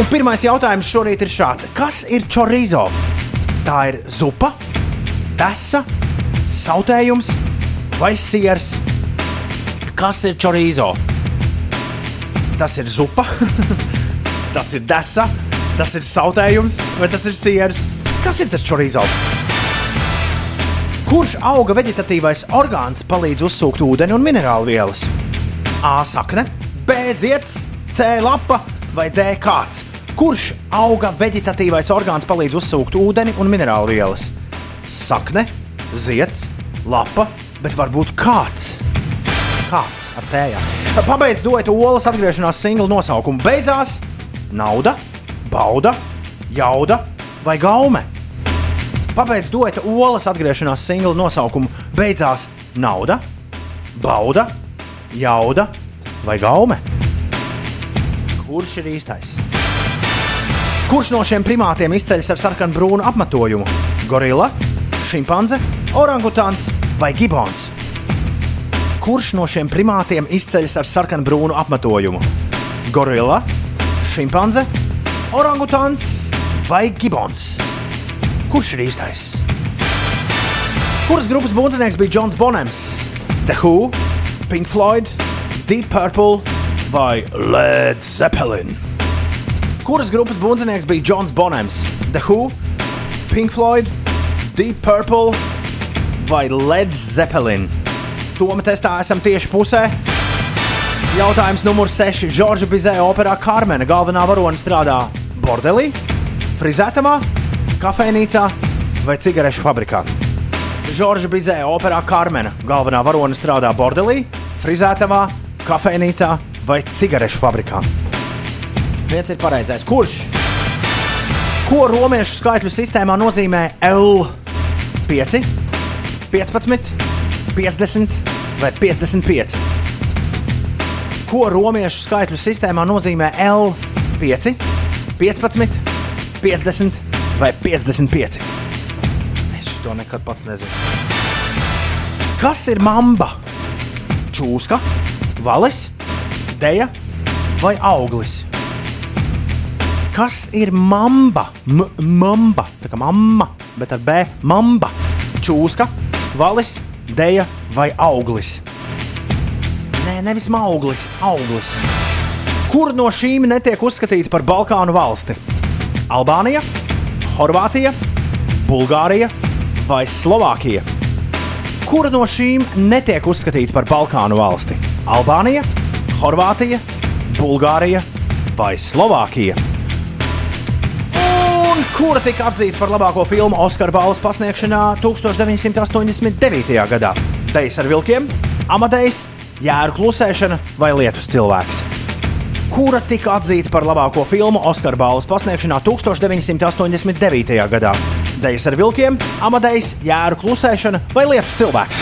Un pirmais jautājums šorīt ir šāds: Kas ir chorizo? Tā ir zupa, desa, sautējums vai siers? Kas ir chorizo? Tas ir zupa, tas ir desa, tas ir sautējums vai tas ir siers? Kas ir tas chorizo? Kurš auga vegetatīvais orgāns palīdz uzsūkt ūdeni un minerālu vielas? A sakne, B zieds, C lapa vai D kāds? Kurš auga vegetatīvais orgāns palīdz uzsūkt ūdeni un minerālu vielas? Sakne, zieds, lapa, bet varbūt kāds. Kāds ar tējām. Pabeidz duetu olas atgriešanās singla nosaukumu. Beidzās nauda, bauda, jauda vai gaume. Pabeidz dueta olas atgriešanās singla nosaukumu. Beidzās nauda, bauda, jauda vai gaume. Kurš ir īstais? Kurš no šiem primātiem izceļas ar sarkanu brūnu apmetojumu? Gorila, šimpanze, orangutāns vai gibons? Kurš no šiem primātiem izceļas ar sarkanu brūnu apmetojumu? Gorila, šimpanze, orangutāns vai gibons? Kurš ir īstais? Kuras grupas būvnieks bija Džons Bonems? The Who, Pink Floyd, Deep Purple vai Led Zeppelin? Kuras grupas būvnieks bija Džons Bonems? The Who, Pink Floyd, Deep Purple vai Led Zeppelin? Toma testā esam tieši pusē. Jautājums numur 6. Žorža Bizē operā Karmena galvenā varone strādā bordelī, frizētamā, kafejnīcā vai cigarešu fabrikā. Žorža Bizē operā Karmena galvenā varone strādā bordelī, frizētamā, kafejnīcā vai cigarešu fabrikā. Viens ir pareizais. Kurš? Ko romiešu skaitļu sistēmā nozīmē L? 5, 15, 50 vai 55? Ko romiešu skaitļu sistēmā nozīmē L? 5, 15, 50 vai 55? Es to nekad pats nezinu. Kas ir mamba? Čūska, valis, deja vai auglis? Kas ir mamba? M mamba, tā kā mamma, bet ar B. Mamba, čūska, valis, deja vai auglis? Nē, nevis auglis, auglis. Kur no šīm netiek uzskatīta par Balkānu valsti? Albānija, Horvātija, Bulgārija vai Slovākija? Kura no šīm netiek uzskatīta par Balkānu valsti? Albānija, Horvātija, Bulgārija vai Slovākija? Un kura tika atzīta par labāko filmu Oskara balvas pasniegšanā 1989. gadā? Dejas ar vilkiem, Amadejs, Jēra klusēšana vai Lietus cilvēks? Kura tika atzīta par labāko filmu Oskara balvas pasniegšanā 1989. gadā? Dejas ar vilkiem, Amadejs, Jēra klusēšana vai Lietus cilvēks?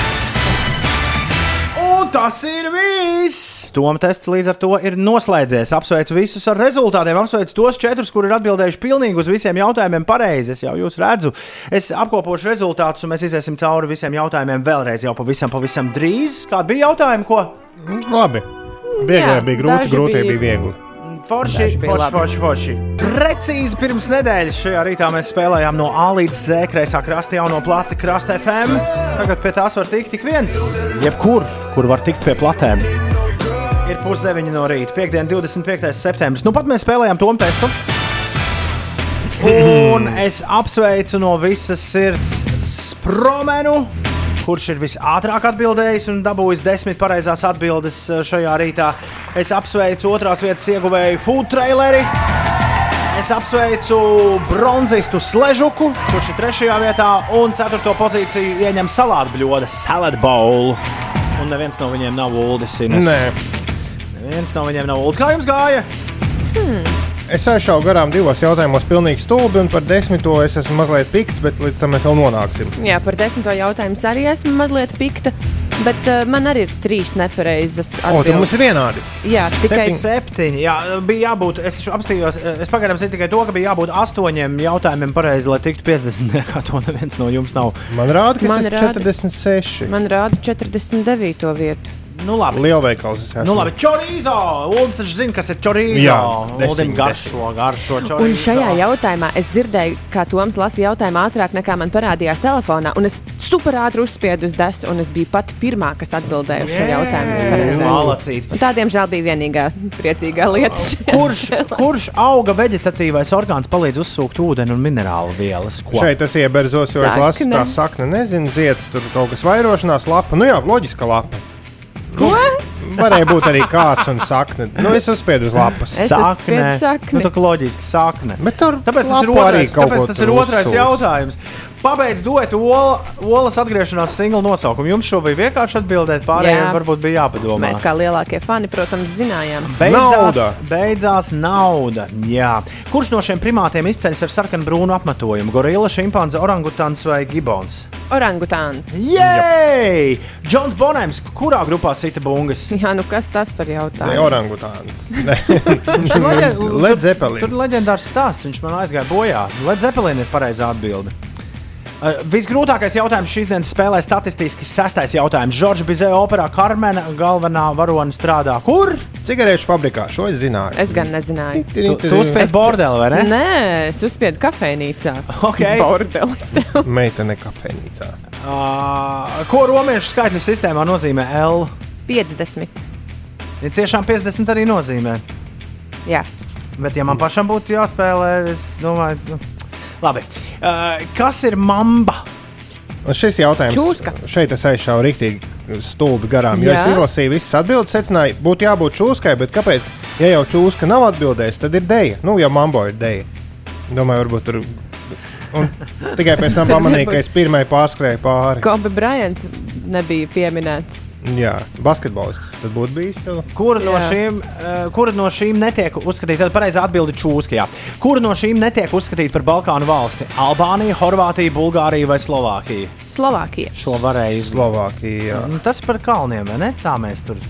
Un tas ir viss! Toma tests līdz ar to ir noslēdzies. Apsveicu visus ar rezultātiem. Apsveicu tos četrus, kuri ir atbildējuši pilnīgi uz visiem jautājumiem pareizi. Es jau jūs redzu. Es apkopošu rezultātus, un mēs iziesim cauri visiem jautājumiem vēlreiz, jau pavisam, pavisam drīz. Kādi bija jautājumi? Ko? Labi. Viegli Jā, bija grūti, daži grūti bija- viegli. Forši, forši, forši, forši. Precīzi pirms nedēļas šajā rītā mēs spēlējām no A līdz Z kreisā krasta jauno plati Krasta FM. Tagad pie tās var tikt tik viens. Jebkur, kur var tikt pie platēm. Ir pusdeviņi no rīta, piekdiena, 25. septembris. Nu pat mēs spēlējām to testu. Un es apsveicu no visas sirds Spromenu, kurš ir visātrāk atbildējis un dabūjis desmit pareizās atbildes eh, šajā rītā. Es apsveicu otrās vietas ieguvēju Food Traileri. Es apsveicu bronzistu Sležuku, kurš ir trešajā vietā, un ceturto pozīciju ieņem salātu bļoda Salad Bowl. Un neviens no viņiem nav Uldis. Ines. Nē, Neviens no viņiem nav Uldis. Kā jums gāja? Es aizšāvu garām divos jautājumos, pilnīgi stulbi, un par desmito es esmu mazliet pikts, bet līdz tam mēs vēl nonāksim. Jā, par desmito jautājumu arī esmu mazliet pikta, bet uh, man arī ir trīs nepareizas O, tad mums ir vienādi. Jā, tikai Septiņi. Jā, bija jābūt. Es apstājos, es pagaidām zinu tikai to, ka bija jābūt astoņiem jautājumiem pareizi, lai tiktu 50. Kā to neviens no jums nav. Man rāda, ka Man tas ir rāda. 46. man rāda 49. vietu. Nu, labi. Lielveikals es esmu. Nu, labi, chorizo! Uldis taču zina, kas ir chorizo. Jā, Uldim garšo, garšo chorizo. Un šajā jautājumā es dzirdēju, kā Toms lasa jautājumu ātrāk nekā man parādījās telefonā. Un es super ātri uzspiedu uz desu, un es biju pati pirmā, kas atbildēja uz šo jautājumu. Malacīt. Un tā, diemžēl, bija vienīgā priecīgā lieta. Kurš, kurš auga veģetatīvais orgāns palīdz uzsūkt ūdeni un minerālu vielas? Ko? Šeit tas ieberzos, jo es lasu Sakne. tā sakne, nezinu, zieds, tur kaut kas vairošanās lapa. Nu jā, loģiska lapa. Ko? Varēja būt arī kāds un sakne. Nu, es uzspiedu uz lapas. Es uzspiedu sakni. Nu, tā kā loģiski sakne. Bet caur Tāpēc tas ir otrais, tāpēc tas ir otrais uzsūc. jautājums. Pabeidz duetu Ola, Olas atgriešanās singla nosaukumu. Jums šo bija vienkārši atbildēt, pārējiem Jā. varbūt bija jāpadomā. Mēs kā lielākie fani, protams, zinājām. Beidzās Nauda. nauda. beidzās nauda. Jā. Kurš no šiem primātiem izceļas ar sarkanu brūnu apmetojumu? Gorila, šimpanze, orangutans vai gibons? Orangutāns. Jej! Džons Bonems, kurā grupā sita bungas? Jā, nu kas tas par Ne, jautājumu? orangutāns. Ne. Tur leģe- Led Zeppelin. Tur ir leģendārs stāsts, viņš man aizgāja bojā. Led Zeppelin ir pareizā atbilde. Uh, visgrūtākais jautājums šīs dienas spēlē statistiski sastais jautājums. Žorža Bizē operā Karmena galvenā varone strādā. Kur? Cigarešu fabrikā, šo es zināju. Es gan nezināju. Tu, tu uzspēji bordeli, vai ne? Nē, es uzspiedu kafejnīcā. Ok. Bordelis tev. Meitene kafejnīcā. Uh, ko romiešu skaitļu sistēmā nozīmē L? 50. Ja tiešām 50 arī nozīmē. Jā. Bet, ja man pašam būtu jāspēlē, es domāju, nu, labi. Uh, kas ir mamba? Un šis jautājums Čūska. šeit es aizšāvu rīktīgi stulbi garām. Jo Jā. es izlasīju visas atbildes, secināju, būtu jābūt čūskai, bet kāpēc? Ja jau čūska nav atbildējusi, tad ir dēļa. Nu, jau mambo ir dēļa. Domāju, varbūt tur. Un tikai pēc tam pamanīju, ka es pirmai pārskrēju pāri. Kobe Bryants nebija pieminēts. Jā, basketbolists. Tas būtu bijis. Tev. Kura no, Jā. šīm, uh, kura no šīm netiek uzskatīta par pareizu atbildi čūskajā? Kura no šīm netiek uzskatīta par Balkānu valsti? Albānija, Horvātija, Bulgārija vai Slovākija? Slovākija. Šo varēja izdarīt. Slovākija. Nu, tas par kalniem, vai ne? Tā mēs tur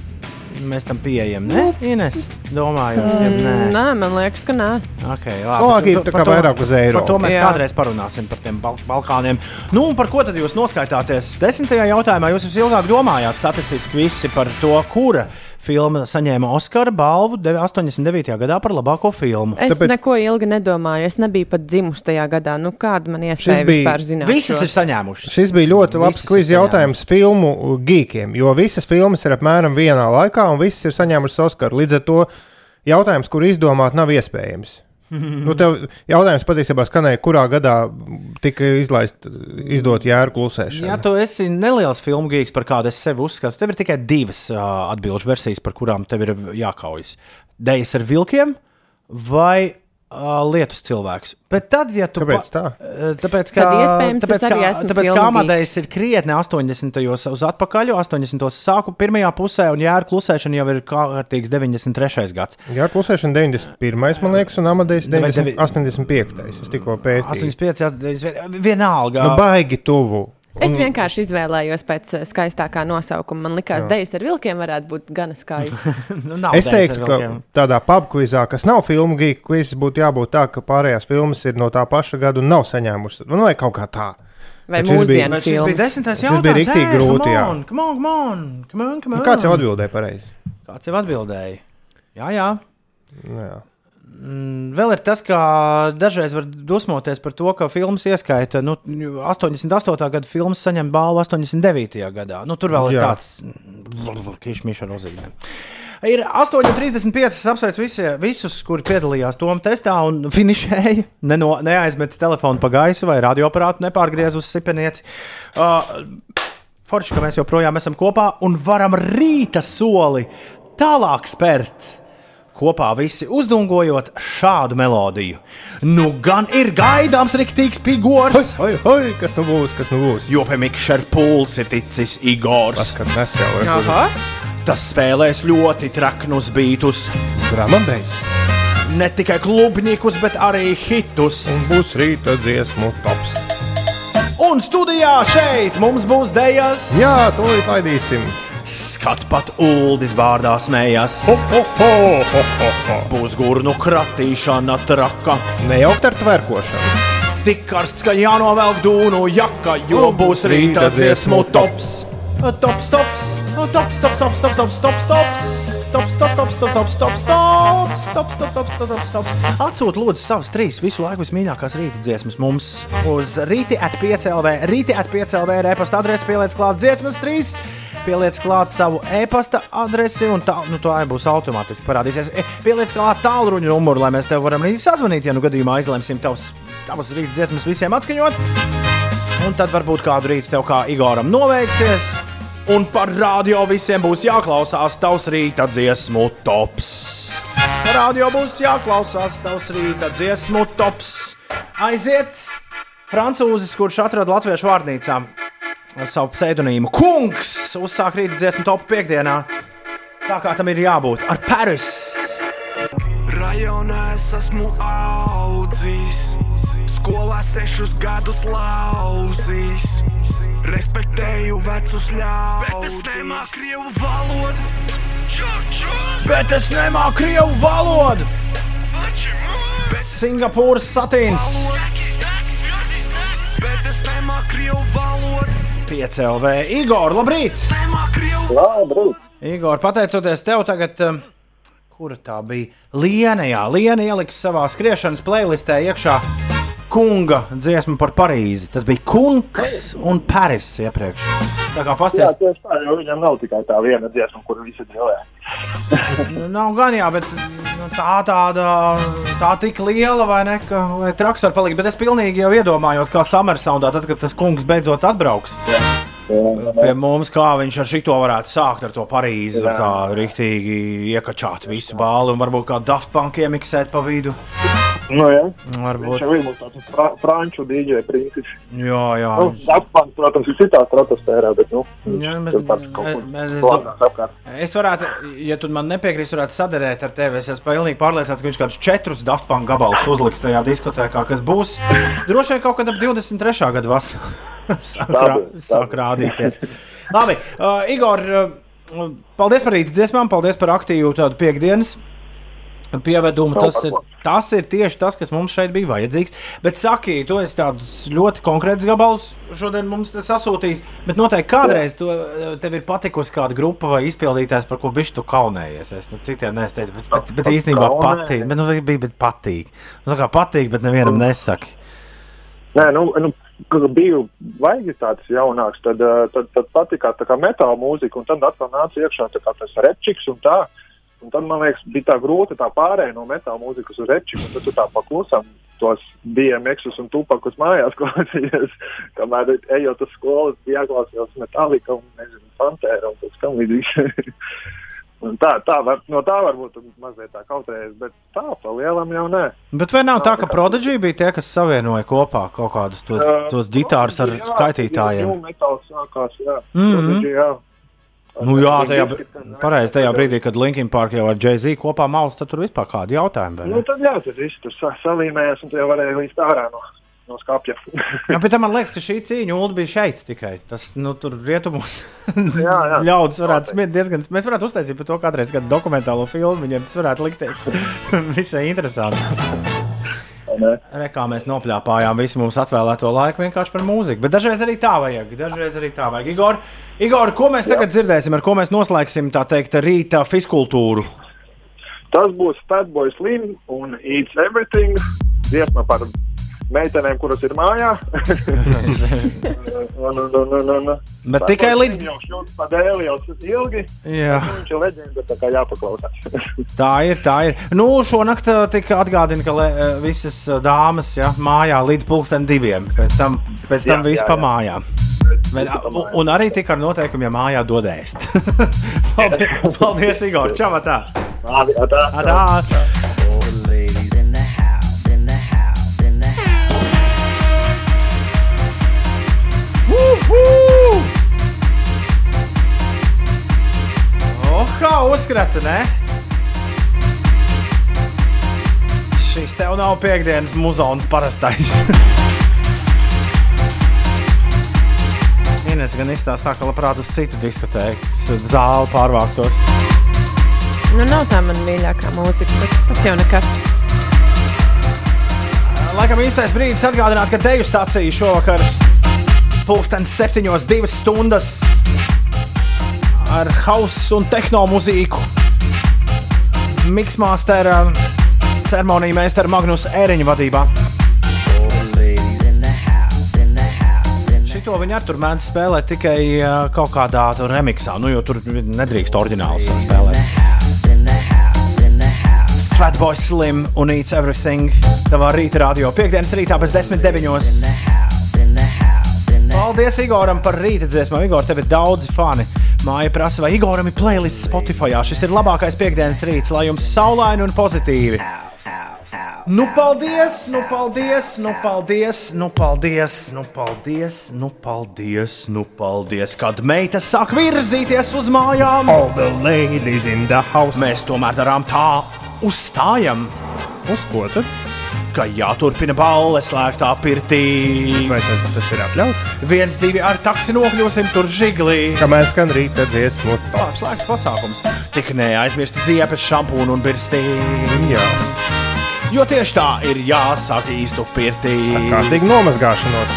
mēs tam pieejam. Ne, Ines? Domāju, ja nē. Nē, man liekas, ka nē. Okay, labi. Slovākija Tu- tu- tā kā par to- vairāk uz eiro. Par to mēs Jā. kādreiz parunāsim, par tiem Bal Balkāniem. Nu, un par ko tad jūs noskaitāties? Desmitajā jautājumā jūs visilgāk domājāt statistiski visi par to, kura filma saņēma Oskara balvu dev- 89. gadā par labāko filmu. Es Tāpēc- neko ilgi nedomāju. Es nebiju pat dzimusi tajā gadā. Nu, kāda man iespēja bija- vispār zināt? Visas šo? ir saņēmušas. Šis bija ļoti labs ir jautājums filmu geekiem, jo visas filmas ir apmēram vienā laikā, un visas ir saņēmušas Oskaru. Līdz ar to jautājums, kur izdomāt, nav iespējams. nu, tev jautājums patiesībā skanēja, kurā gadā tika izlaist, izdot jēru klusēšanu. Ja tu esi neliels filmu gīgs, par kādu es sevi uzskatu, tev ir tikai divas uh, atbildžu versijas, par kurām tev ir jākaujas. Dejas ar vilkiem vai lietus cilvēks. Bet tad, ja tu Kāpēc tā? Tāpēc, ka, Tad tāpēc, es esmu tāpēc, ka filmu Amadejs ir krietni 80. uz atpakaļ, 80. sāku pirmajā pusē, un jēra klusēšana jau ir kārtīgs 93. gads. Jā, klusēšana 91. man liekas, un Amadejs Vai 90, devi- 85. Es tikko pētīju. 85. jā, vien- vienalga. Nu, baigi tuvu. Es vienkārši izvēlējos pēc eh, skaistākā nosaukuma. Man liekas, Dejas ar vilkiem varētu būt gana skaisti. nu, Es teiktu, ka tādā pubquizā, kas nav filmu geek, quiz, būtu jābūt tā, ka pārējās filmas ir no tā paša gada un nav saņēmušas. Nu, vai kaut kā tā. Vai bija- mūsdienu Bet šis bija filmas. desmitais bija jautājums. riktīgi Ē, grūti, come jā. on, Come on, come on, come on, come Nu, on. kāds jau atbildēja pareizi? Kāds jau atbildēja? Jā, jā. Nu, jā. Mm, Vēl ir tas, ka dažreiz var dusmoties par to, ka filmas ieskaita nu, 88. gada filmas saņem balvu 89. gadā. Nu, tur vēl ir Jā. tāds kišmiša rozīne. Ir 8,35. Es apsveicu visi, visus, kuri piedalījās Toma testā un finišēja. Neno, neaizmet telefonu pa gaisu vai radioaparātu, nepārgriez uz sipenieci. Uh, Forši, ka mēs joprojām esam kopā un varam rīta soli tālāk spērt. Kopā visi uzdungojot šādu melodiju. Nu, gan ir gaidāms rīktīgs pigors, Oi, oi, kas nu būs, kas nu būs? jo pie mikšera pults ir ticis Igors. Paskat, nesēl. Aha. Tas spēlēs ļoti traknus beatus. Dramabējs. Ne tikai klubņikus, bet arī hitus. Un būs rīta dziesmu tops. Un studijā šeit mums būs dēļas. Jā, to ir laidīsim. Skat pat uldis vārdā smējās. Būs gurnu kratīšana traka, nejaukt ar tvērkošanu. Tik karsts, ka jānovelk dūnu jaka, jo būs rīta dziesmu tops. Tops, tops, tops, tops, tops, tops, tops, tops. tops. Tops, tops, tops, tops, tops, tops, tops, tops, tops, tops, tops, tops. Atsūtiet, lūdzu, savas trīs visu laiku vismīļākās rīta dziesmas mums uz rīti at 5 LV. Rīti at 5 LV ir e-pasta adrese, pieliec klāt dziesmas trīs. Pieliec klāt savu e-pasta adresi, un tā, nu, tā būs automātiski parādīsies. E, Pieliec klāt tālruņa numuru, lai mēs tev varam arī sazvanīt, ja nu gadījumā izlemsim tavas, tavas rīta dziesmas visiem atskaņot. Un tad varbūt kādu rītu tev kā Igoram noveiksies. Un par radio visiem būs jāklausās tavs rīta dziesmu tops. Radio būs jāklausās tavs rīta dziesmu tops. Aiziet! Francūzis, kurš atrada latviešu vārnīcā savu pseidonīmu Kungs, uzsāk rīta dziesmu topu piekdienā. Tā kā tam ir jābūt ar Paris. Rajonā es esmu audzis, skolā sešus gadus lauzis. Respektēju vecus ļaudis. Bet es nemāku krievu valodu. Čur, čur. Bet es nemāku krievu valodu! Singapūras satīns! Bet es nemāku krievu valodu. 5 LV. Igor, labrīt! Labrīt! Igor, pateicoties tev, tagad, um, kura tā bija? Liena, jā, Liena ieliks savā skriešanas playlistē iekšā kunga dziesmu par Parīzi. Tas bija kungs un Paris iepriekš. Tā kā Jā, pasties, tieši tā, jo viņam nav tikai tā viena dziesma, kuru visi dzīvē. nu, nav gan jā, bet nu, tā tāda, tā tik liela vai ne, ka vai traks var palikt. Bet es pilnīgi jau iedomājos, kā Summersoundā, tad, kad tas kungs beidzot atbrauks. Pie mums, kā viņš ar šito varētu sākt ar to Parīzi, Jā. tā rīktīgi iekačāt visu bāli un varbūt kā Daft Punk iemiksēt pa vidu. Nu, jā. Varbūt. Mums tāds fra franču dīdžeja princis. Jā, jā. Nu, Dapmans, protams, ir citā stratosfērā, bet, nu, Jā, bet- tāds kaut kur blakās apkārt. Es varētu, ja tu man nepiekrīti, varētu sadarīt ar tevi. Es esmu pilnīgi pārliecināts, ka viņš kādus četrus Daft Punk gabalus uzliks tajā diskotēkā, kas būs droši vien kaut kad ap 23. gadu vasarā. Sāk rādīties. Labi, uh, Igor, uh, paldies par rīta dziesmām, paldies par aktīvu tādu piekdienas. Pievedumu, tas ir, tas ir tieši tas, kas mums šeit bija vajadzīgs. Bet, saki, tu esi tādus ļoti konkrētus gabalus šodien mums te sasūtījis. Bet noteikti kādreiz tu, tev ir patikusi kāda grupa vai izpildītājs, par ko bišķi tu kaunējies. Es nu, citiem neteicu, bet, bet, bet īstenībā patīk. Bet, nu, bija bet patīk. Nu, tā kā patīk, bet nevienam nesaki. Nē, nu, nu biju vajag tāds jaunāks, tad, eh, tad, tad patika tā kā metāla mūzika, un tad atkal nāca iekšā tas repčiks un tā. Un tad, man liekas, bija tā grūti tā pārējai no metāla mūzikas uz repčiku, un tad tu tā paklusam tos DMX un tupakus mājās klausījies, kamēr ejot uz bija jāklausās metālika un, nezinu, pantēra un tas kam līdzīgs. Un tā, tā var, no tā varbūt mazliet tā kautrējas, bet tā pa lielam jau nē. Bet vai nav tā, ka Prodigy bija tie, kas savienoja kopā kaut kādus tos, tos ģitārus ar Jā, skaitītājiem? Jā, metāls sākās, jā. Mhm. Prodigy, jā. Nu, jā, tajā, pareiz, tajā brīdī, kad Linkin Park jau ar Jay-Z kopā maus, tad tur vispār kādi jautājumi. Nu, tad jā, tad viss tur sa- salīmējās, un tu jau varēji līdz ārā no, no skāpja. Jā, bet man liekas, ka šī cīņa Ulu bija šeit tikai. Tas nu, tur rietumos Jā, jā. ļaudis varētu smiet diezgan. Mēs varētu uztaisīt par to kādreiz kādu dokumentālo filmu. Viņiem tas varētu likties visai interesanti. Re, kā mēs nopļāpājām visu mums atvēlēto laiku vienkārši par mūziku. Bet dažreiz arī tā vajag. Dažreiz arī tā vajag. Igor, Igor ko mēs tagad dzirdēsim, ar ko mēs noslēgsim tā teikt rīta fiskultūru? Tas būs Fatboy Slim un Eats Everything. Dziesma par meitenēm, kuras ir mājā. un, un, un, un, un. Bet tikai Fatboy līdz- Slim Jau šķūst pa dēli jau ilgi. Jā. Viņš ir leģenda, tā kā jāpaklausās. Tā ir, tā ir. Nu, šonakt uh, tika atgādina, ka le, uh, visas uh, dāmas ja, mājā līdz pulksten diviem. Pēc tam, pēc tam Jā, viss jā, pa jā. mājām. Bet, un, un arī tika ar noteikumu, ja mājā dod ēst. paldies, paldies, Igor! Čau! Tā! Labi, tā. tā. Kā uzskrata, ne? Šis tev nav piekdienas muzons parastais. Ines gan izstāsta tā, ka labprāt uz citu diskotēku zāli pārvāktos. Nu, nav tā mana mīļākā mūzika, bet tas jau nekas. Laikam īstais brīdis atgādināt, ka teju stācija šovakar pulkstenis septiņos divas stundas ar hausu un tehno mūziku. Miksmāstera ceremonija meistara Magnus Ēriņa vadībā. Šito viņi ar tur mēdz spēlēt tikai uh, kaut kādā remixā, nu, jo tur nedrīkst oriģināls spēlēt. Fatboy Slim un Eats Everything. Tavā rīta radio piekdienas rītā bez 10.9. Paldies Igoram par rīta dziesmu. Igor, tev ir daudzi fani. Māja prasa, vai Igoram ir playlist Spotify. Šis ir labākais piekdienas rīts, lai jums saulaini un pozitīvi. Nu, paldies, nu, paldies, nu, paldies, nu, paldies, nu, paldies, nu, paldies, nu, paldies. Kad meita sāk virzīties uz mājām, All the ladies in the house. mēs tomēr darām tā, uzstājam. Uz ko tad? Ka jāturpina balle slēgtā pirtī. Vai tad tas ir atļauts? Viens, divi ar taksi nokļūsim tur žiglī. Kamēr skan rīta dziesmu, Tā slēgts pasākums. Tik neaizmirsti ziepes, šampūnu un birstīnu. Jā. Jo tieši tā ir jāsāk īstu pirtī. Kārtīgi nomazgāšanos.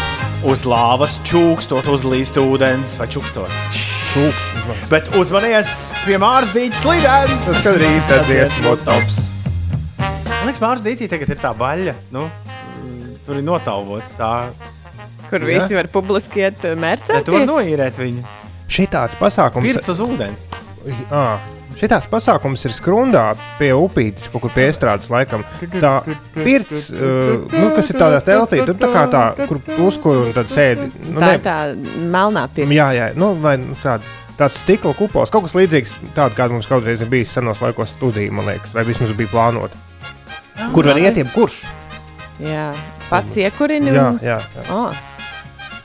Uz lāvas čūkstot, uzlīst ūdens vai čukstot. Čūkst. Bet uzmanies pie Māras dīķa slīdens. Tas skan rīta dziesmu tops. Man liekas, Māras dīķī tagad ir tā baļķa. Nu, tur ir notāvots. Tā, Kur Ja? visi var publiski iet ja tu vari mērcēties. noīrēt viņu. Šitāds pasākums Pirts uz ūdens. À, šitāds pasākums ir skrundā pie upītes, kaut kur pie iestrādes laikam. Tā pirts, uh, nu, kas ir tādā teltī, nu, tā kā tā, kur uzkur un tad sēdi. Nu, Tā ir tā melnā pirts. Jā, jā, nu, vai nu, tāda. Tāds stikla kupols, kaut kas līdzīgs tādam, kāda mums kādreiz ir bijis senos laikos studijā, man liekas, vai vismaz bija plānota. Kur var iet, jebkurš? Jā, pats iekurini. Jā, un- jā. jā. Oh,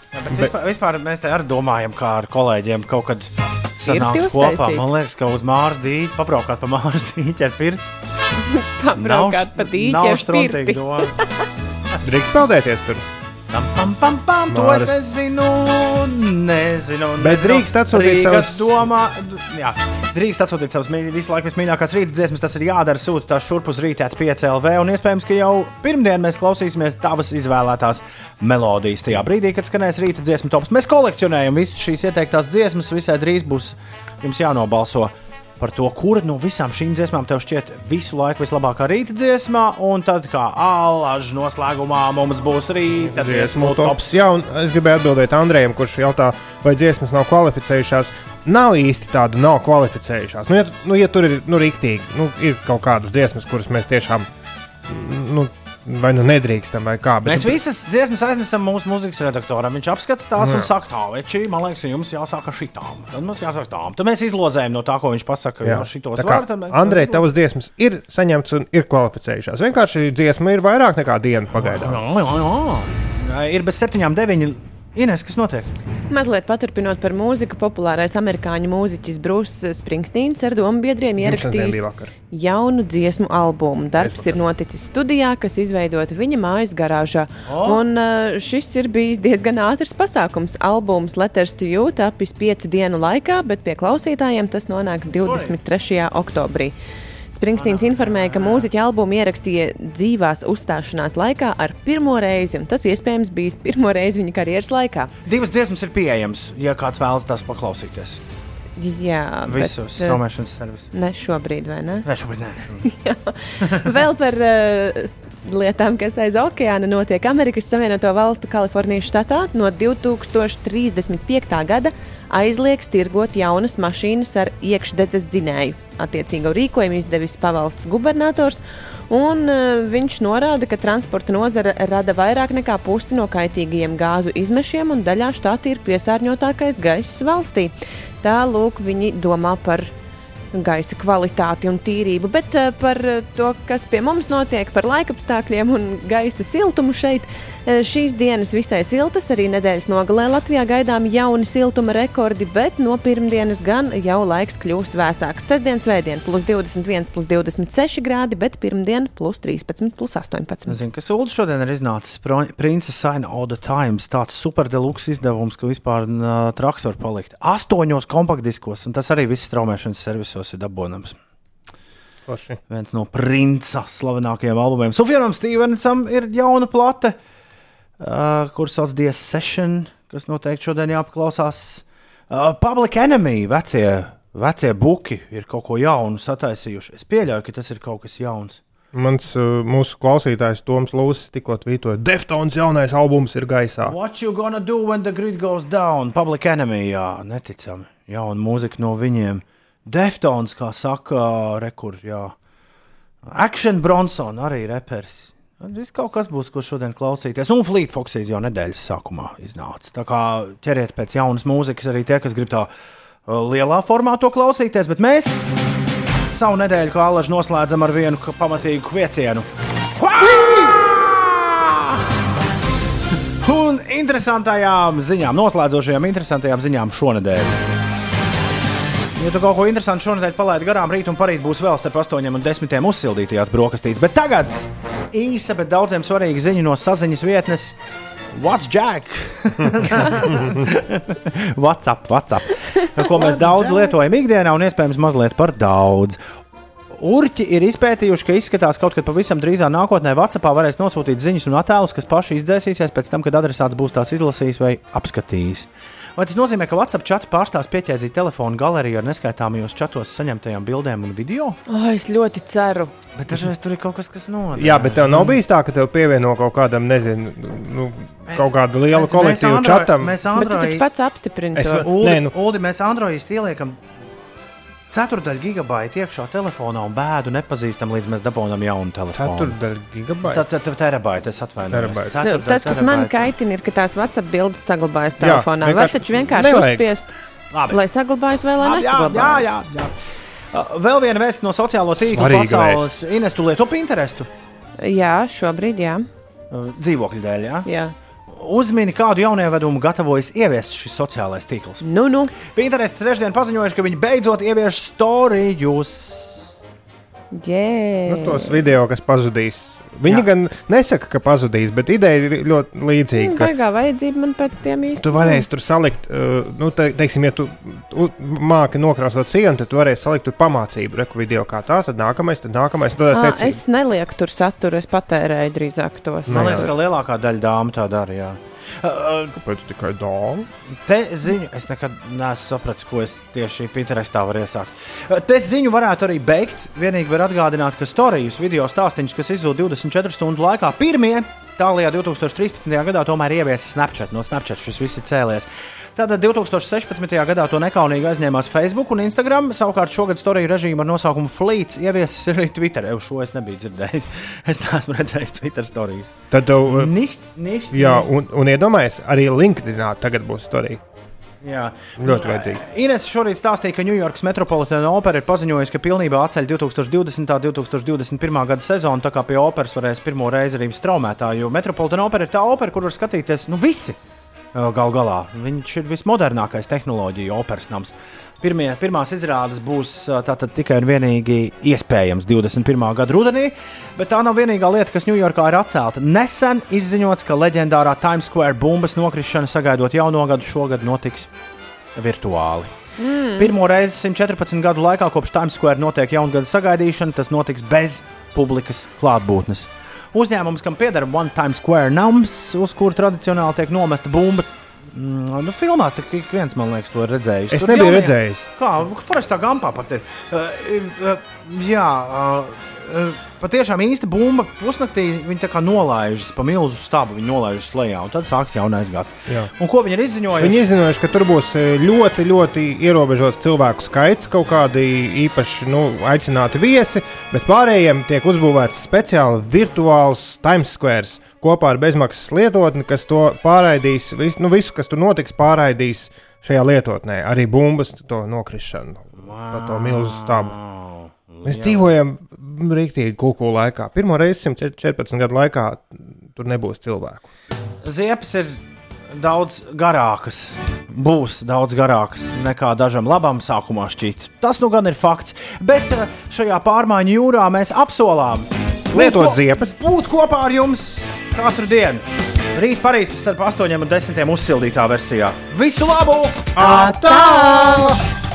Jā, bet vispār, vispār mēs te arī domājam, kā ar kolēģiem kaut kad sanākt Pirti kopā. Man liekas, ka uz Māras dīķa pabraukāt pa Māras dīķa ar pirti. Pabraukāt pa dīķi Nav ar štrontīgi pirti. doma. Drīkst peldēties tur. Pam, pam, pam, pam, to es nezinu, nezinu. Bet nezinu. drīkst atsūtīt savas- Domā, jā, drīkst atsūtīt savas mīļ- visu laiku vismīļākās rīta dziesmas. Tas ir jādara, sūta tās šurp uz rītēt 5LV. Un iespējams, ka jau pirmdien mēs klausīsimies tavas izvēlētās melodijas. Tajā brīdī, kad skanēs rīta dziesmu tops, mēs kolekcionējam visas šīs ieteiktās dziesmas. Visai drīz būs jums jānobalso. Par to, kura no visām šīm dziesmām tev šķiet visu laiku vislabākā rīta dziesmā, un tad kā alaža noslēgumā mums būs rīta dziesmu tops. Jā, un es gribēju atbildēt Andrejam, kurš jautā, vai dziesmas nav kvalificējušās. Nav īsti tāda, nav kvalificējušās. Nu, ja, nu, ja tur ir nu, rīktīgi, nu, ir kaut kādas dziesmas, kuras mēs tiešām nu, vai nu nedrīkstam, vai kā. Mēs nu, visas dziesmas aiznesam mūsu mūzikas redaktoram. Viņš apskata tās Nu, un jā. saka, tā, veči, man liekas, jums jāsāk ar šitām. Tad mums jāsāk tām. Tad mēs izlozējam no tā, ko viņš pasaka. Jā, šitos var. tad mēs- Andrej, tavas dziesmas ir saņemtas un ir kvalificējušās. Vienkārši dziesma ir vairāk nekā diena pagaidām. Jā, jā, jā. Ir bez septiņām, deviņi. Ines, kas notiek? Mazliet paturpinot par mūziku, populārais amerikāņu mūziķis Brūss Springsteins ar domu biedriem ierakstījis jaunu dziesmu albumu. Darbs ir noticis studijā, kas izveidota viņa mājas garāžā. O! Un uh, šis ir bijis diezgan ātrs pasākums. Albums Letters to You tapis piecu dienu laikā, bet pie klausītājiem tas nonāk 23. oktobrī. Springsteins informēja, ka mūziķa albumu ierakstīja dzīvās uzstāšanās laikā ar pirmo reizi, un tas iespējams bijis pirmo reizi viņa karjeras laikā. Divas dziesmas ir pieejamas, ja kāds vēlas tās paklausīties. Jā, Visus bet, eh, straumēšanas servisus. Ne šobrīd, vai ne? Nē, šobrīd nē. Vēl par uh, lietām, kas aiz okeāna notiek Amerikas Savienoto Valstu Kalifornijas štatā. No 2035. gada aizliegs tirgot jaunas mašīnas ar iekšdedzes dzinēju. Attiecīgo rīkojumu izdevis pavalsts gubernators, un uh, viņš norāda, ka transporta nozara rada vairāk nekā pusi no kaitīgajiem gāzu izmešiem, un daļā štata ir piesārņotākais gaiss valstī. Tā lūk, viņi domā par gaisa kvalitāti un tīrību, bet uh, par uh, to, kas pie mums notiek, par laikapstākļiem un gaisa siltumu šeit. Uh, šīs dienas visai siltas, arī nedēļas nogalē Latvijā gaidām jauni siltuma rekordi, bet no pirmdienas gan jau laiks kļūs vēsāks. Sestdien, svētdien, plus 21, plus 26 grādi, bet pirmdien plus 13, plus 18. Zinu, ka Sūds šodien ir iznācis Princess Sign All the Times. Tāds superdeluxe izdevums, ka vispār uh, traks var palikt. Astoņos kompaktdiskos, un tas arī viss straumēšanas servisos ir dabūnams. Forši. Viens no princa slavenākajiem albumiem. Sufjanam Stevensam ir jauna plate, uh, kuras sauc The Session, kas noteikti šodien jāpaklausās. Uh, Public Enemy, vecie, vecie buki ir kaut ko jaunu sataisījuši. Es pieļauju, ka tas ir kaut kas jauns. Mans uh, mūsu klausītājs Toms Lūsis tikko tvītoja, Deftons jaunais albums ir gaisā. What you gonna do when the grid goes down? Public Enemy, jā, neticami. Jauna mūzika no viņiem. Deftons, kā saka, rekur, jā. Action Bronson arī reperis. Viss kaut kas būs, ko šodien klausīties. Un Fleet Foxes jau nedēļas sākumā iznāca. Tā kā ķeriet pēc jaunas mūzikas arī tie, kas grib tā uh, lielā formā to klausīties. Bet mēs savu nedēļu kā alaži noslēdzam ar vienu pamatīgu kviecienu. Un interesantajām ziņām, noslēdzošajām interesantajām ziņām šonadēļ. Ja tu kaut ko interesantu šonadēļ palaidi garām, rīt un parīt būs vēl starp 8 un 10 uzsildītajās brokastīs. Bet tagad īsa, bet daudziem svarīga ziņa no saziņas vietnes. What's Jack? WhatsApp, WhatsApp. Ko mēs daudz lietojam ikdienā un iespējams mazliet par daudz. Urķi ir izpētījuši, ka izskatās kaut kad pavisam drīzā nākotnē Vācijā varēs nosūtīt ziņas un attēlus, kas paši izdzēsīsies pēc tam, kad adresāts būs tās izlasījis vai apskatījis. Vai tas nozīmē, ka WhatsApp čati pārstās pieķēzīt telefonu galeriju ar neskaitāmajos čatos saņemtajām bildēm un video? Oh, es ļoti ceru. Bet dažreiz tur ir kaut kas, kas notiek. Jā, bet tev nav bijis tā, ka tev pievieno kaut kādam, nezinu, nu, kaut kādu lielu kolektīvu mēs Android- čatam. Mēs Android... taču pats apstiprini Es Nē, nu- Uldi, mēs Android ieliekam ceturdaļu gigabaitu iekšā telefonā un bēdu nepazīstam, līdz mēs dabūjam jaunu telefonu. Ceturdaļu gigabaitu. Tas ir terabaits, es atvainojos. Nu, Ceturdaļa tas, kas man terabaita. kaitina, ir, ka tās WhatsApp bildes saglabājas Jā, telefonā. Var vienkārši taču vienkārši nevajag. uzspiest, Labi. lai saglabājas vai lai Labi, jā, nesaglabājas. jā, jā, jā. Uh, Vēl viena vēsts no sociālo tīklu Svarīga pasaules. Ines, tu lieto Pinterestu jā, šobrīd jā. Uh, dzīvokļu dēļ. Jā? jā. Uzmini, kādu jaunievedumu gatavojas ieviest šis sociālais tīkls. Nu, nu. Pinterest trešdien paziņojuši, ka viņi beidzot ievieš storijus. Yeah. Nu, tos video, kas pazudīs. Viņi Jā. gan nesaka, ka pazudīs, bet ideja ir ļoti līdzīga. ka- Baigā vajadzība man pēc tiem īsti. Tu varēsi tur salikt, uh, nu, te, teiksim, ja tu u- māki nokrāsot sienu, tad tu varēsi salikt tur pamācību, reku video kā tā, tad nākamais, tad nākamais, tad Ā, secīgi. es nelieku tur saturu, es patērēju drīzāk tos. Man liekas, ka lielākā daļa dāmu tā dara. Uh, Kāpēc tikai dāmas? Te ziņu, es nekad neesmu sapratis, ko es tieši Pinterestā varu iesākt. Uh, Te ziņu varētu arī beigt. Vienīgi var atgādināt, ka stāstījus video stāstīņus, kas izzūd 24 stundu laikā, pirmie tālākajā 2013. gadā tomēr ieviesa Snapchat. No Snapchat šis viss ir cēlies. Tātad 2016. gadā to nekaunīgi aizņēmās Facebook un Instagram. Savukārt šogad storiju režīmu ar nosaukumu Fleets ieviesis arī Twitter. Jau šo es nebiju dzirdējis. Es neesmu redzējis Twitter stāstus. Tad tev, uh, Nicht, nicht, jā, nicht. un, un iedomājies, arī LinkedInā tagad būs storija. Jā. Ļoti vajadzīgi. Ines šorīt stāstīja, ka Ņujorkas Metropolitāna opera ir paziņojusi, ka pilnībā atceļ 2020. un 2021. gada sezonu. Tā kā pie operas varēs pirmo reizi arī straumētā, jo Metropolitāna opera ir tā opera, kur var skatīties nu, visi. Galu galā viņš ir vismodernākais tehnoloģiju operas nams. Pirmie, pirmās izrādes būs tātad tikai un vienīgi iespējams 21. gada rudenī, bet tā nav vienīgā lieta, kas Ņujorkā ir atcelta. Nesen izziņots, ka leģendārā Times Square bumbas nokrišana, sagaidot jauno gadu, šogad notiks virtuāli. Mm. Pirmo reizi 114 gadu laikā, kopš Times Square notiek jaungada sagaidīšana, tas notiks bez publikas klātbūtnes. Uzņēmums, kam pieder One Times Square nams, uz kura tradicionāli tiek nomesta bumba. Mm, nu, filmās tā ik viens, man liekas, to redzējis. Es Tur nebiju jaunie- redzējis. Kā forestā gampā pat ir. Uh, uh, jā, uh, uh, patiešām īsta bumba pusnaktī viņi tā kā nolaižas pa milzu stabu, viņi nolaižas lejā, un tad sāks jaunais gads. Jā. Un ko viņi ir izziņojuši? Viņi izziņojuši, ka tur būs e, ļoti, ļoti ierobežots cilvēku skaits, kaut kādi īpaši nu, aicināti viesi, bet pārējiem tiek uzbūvēts speciāli virtuāls Times Square kopā ar bezmaksas lietotni, kas to pārraidīs, vis, nu, visu, kas tur notiks, pārraidīs šajā lietotnē, arī bumbas to nokrišanu pa to milzu stabu. Mēs Jā. dzīvojam rīktīgi kuku laikā. Pirmo reizi 114 gadu laikā tur nebūs cilvēku. Ziepes ir daudz garākas. Būs daudz garākas nekā dažam labam sākumā šķiet. Tas nu gan ir fakts. Bet eh, šajā pārmaiņu jūrā mēs apsolām Lietot ziepes. Būt kopā ar jums katru dienu. Rīt parīt starp 8 un 10 uzsildītā versijā. Visu labu! Atā!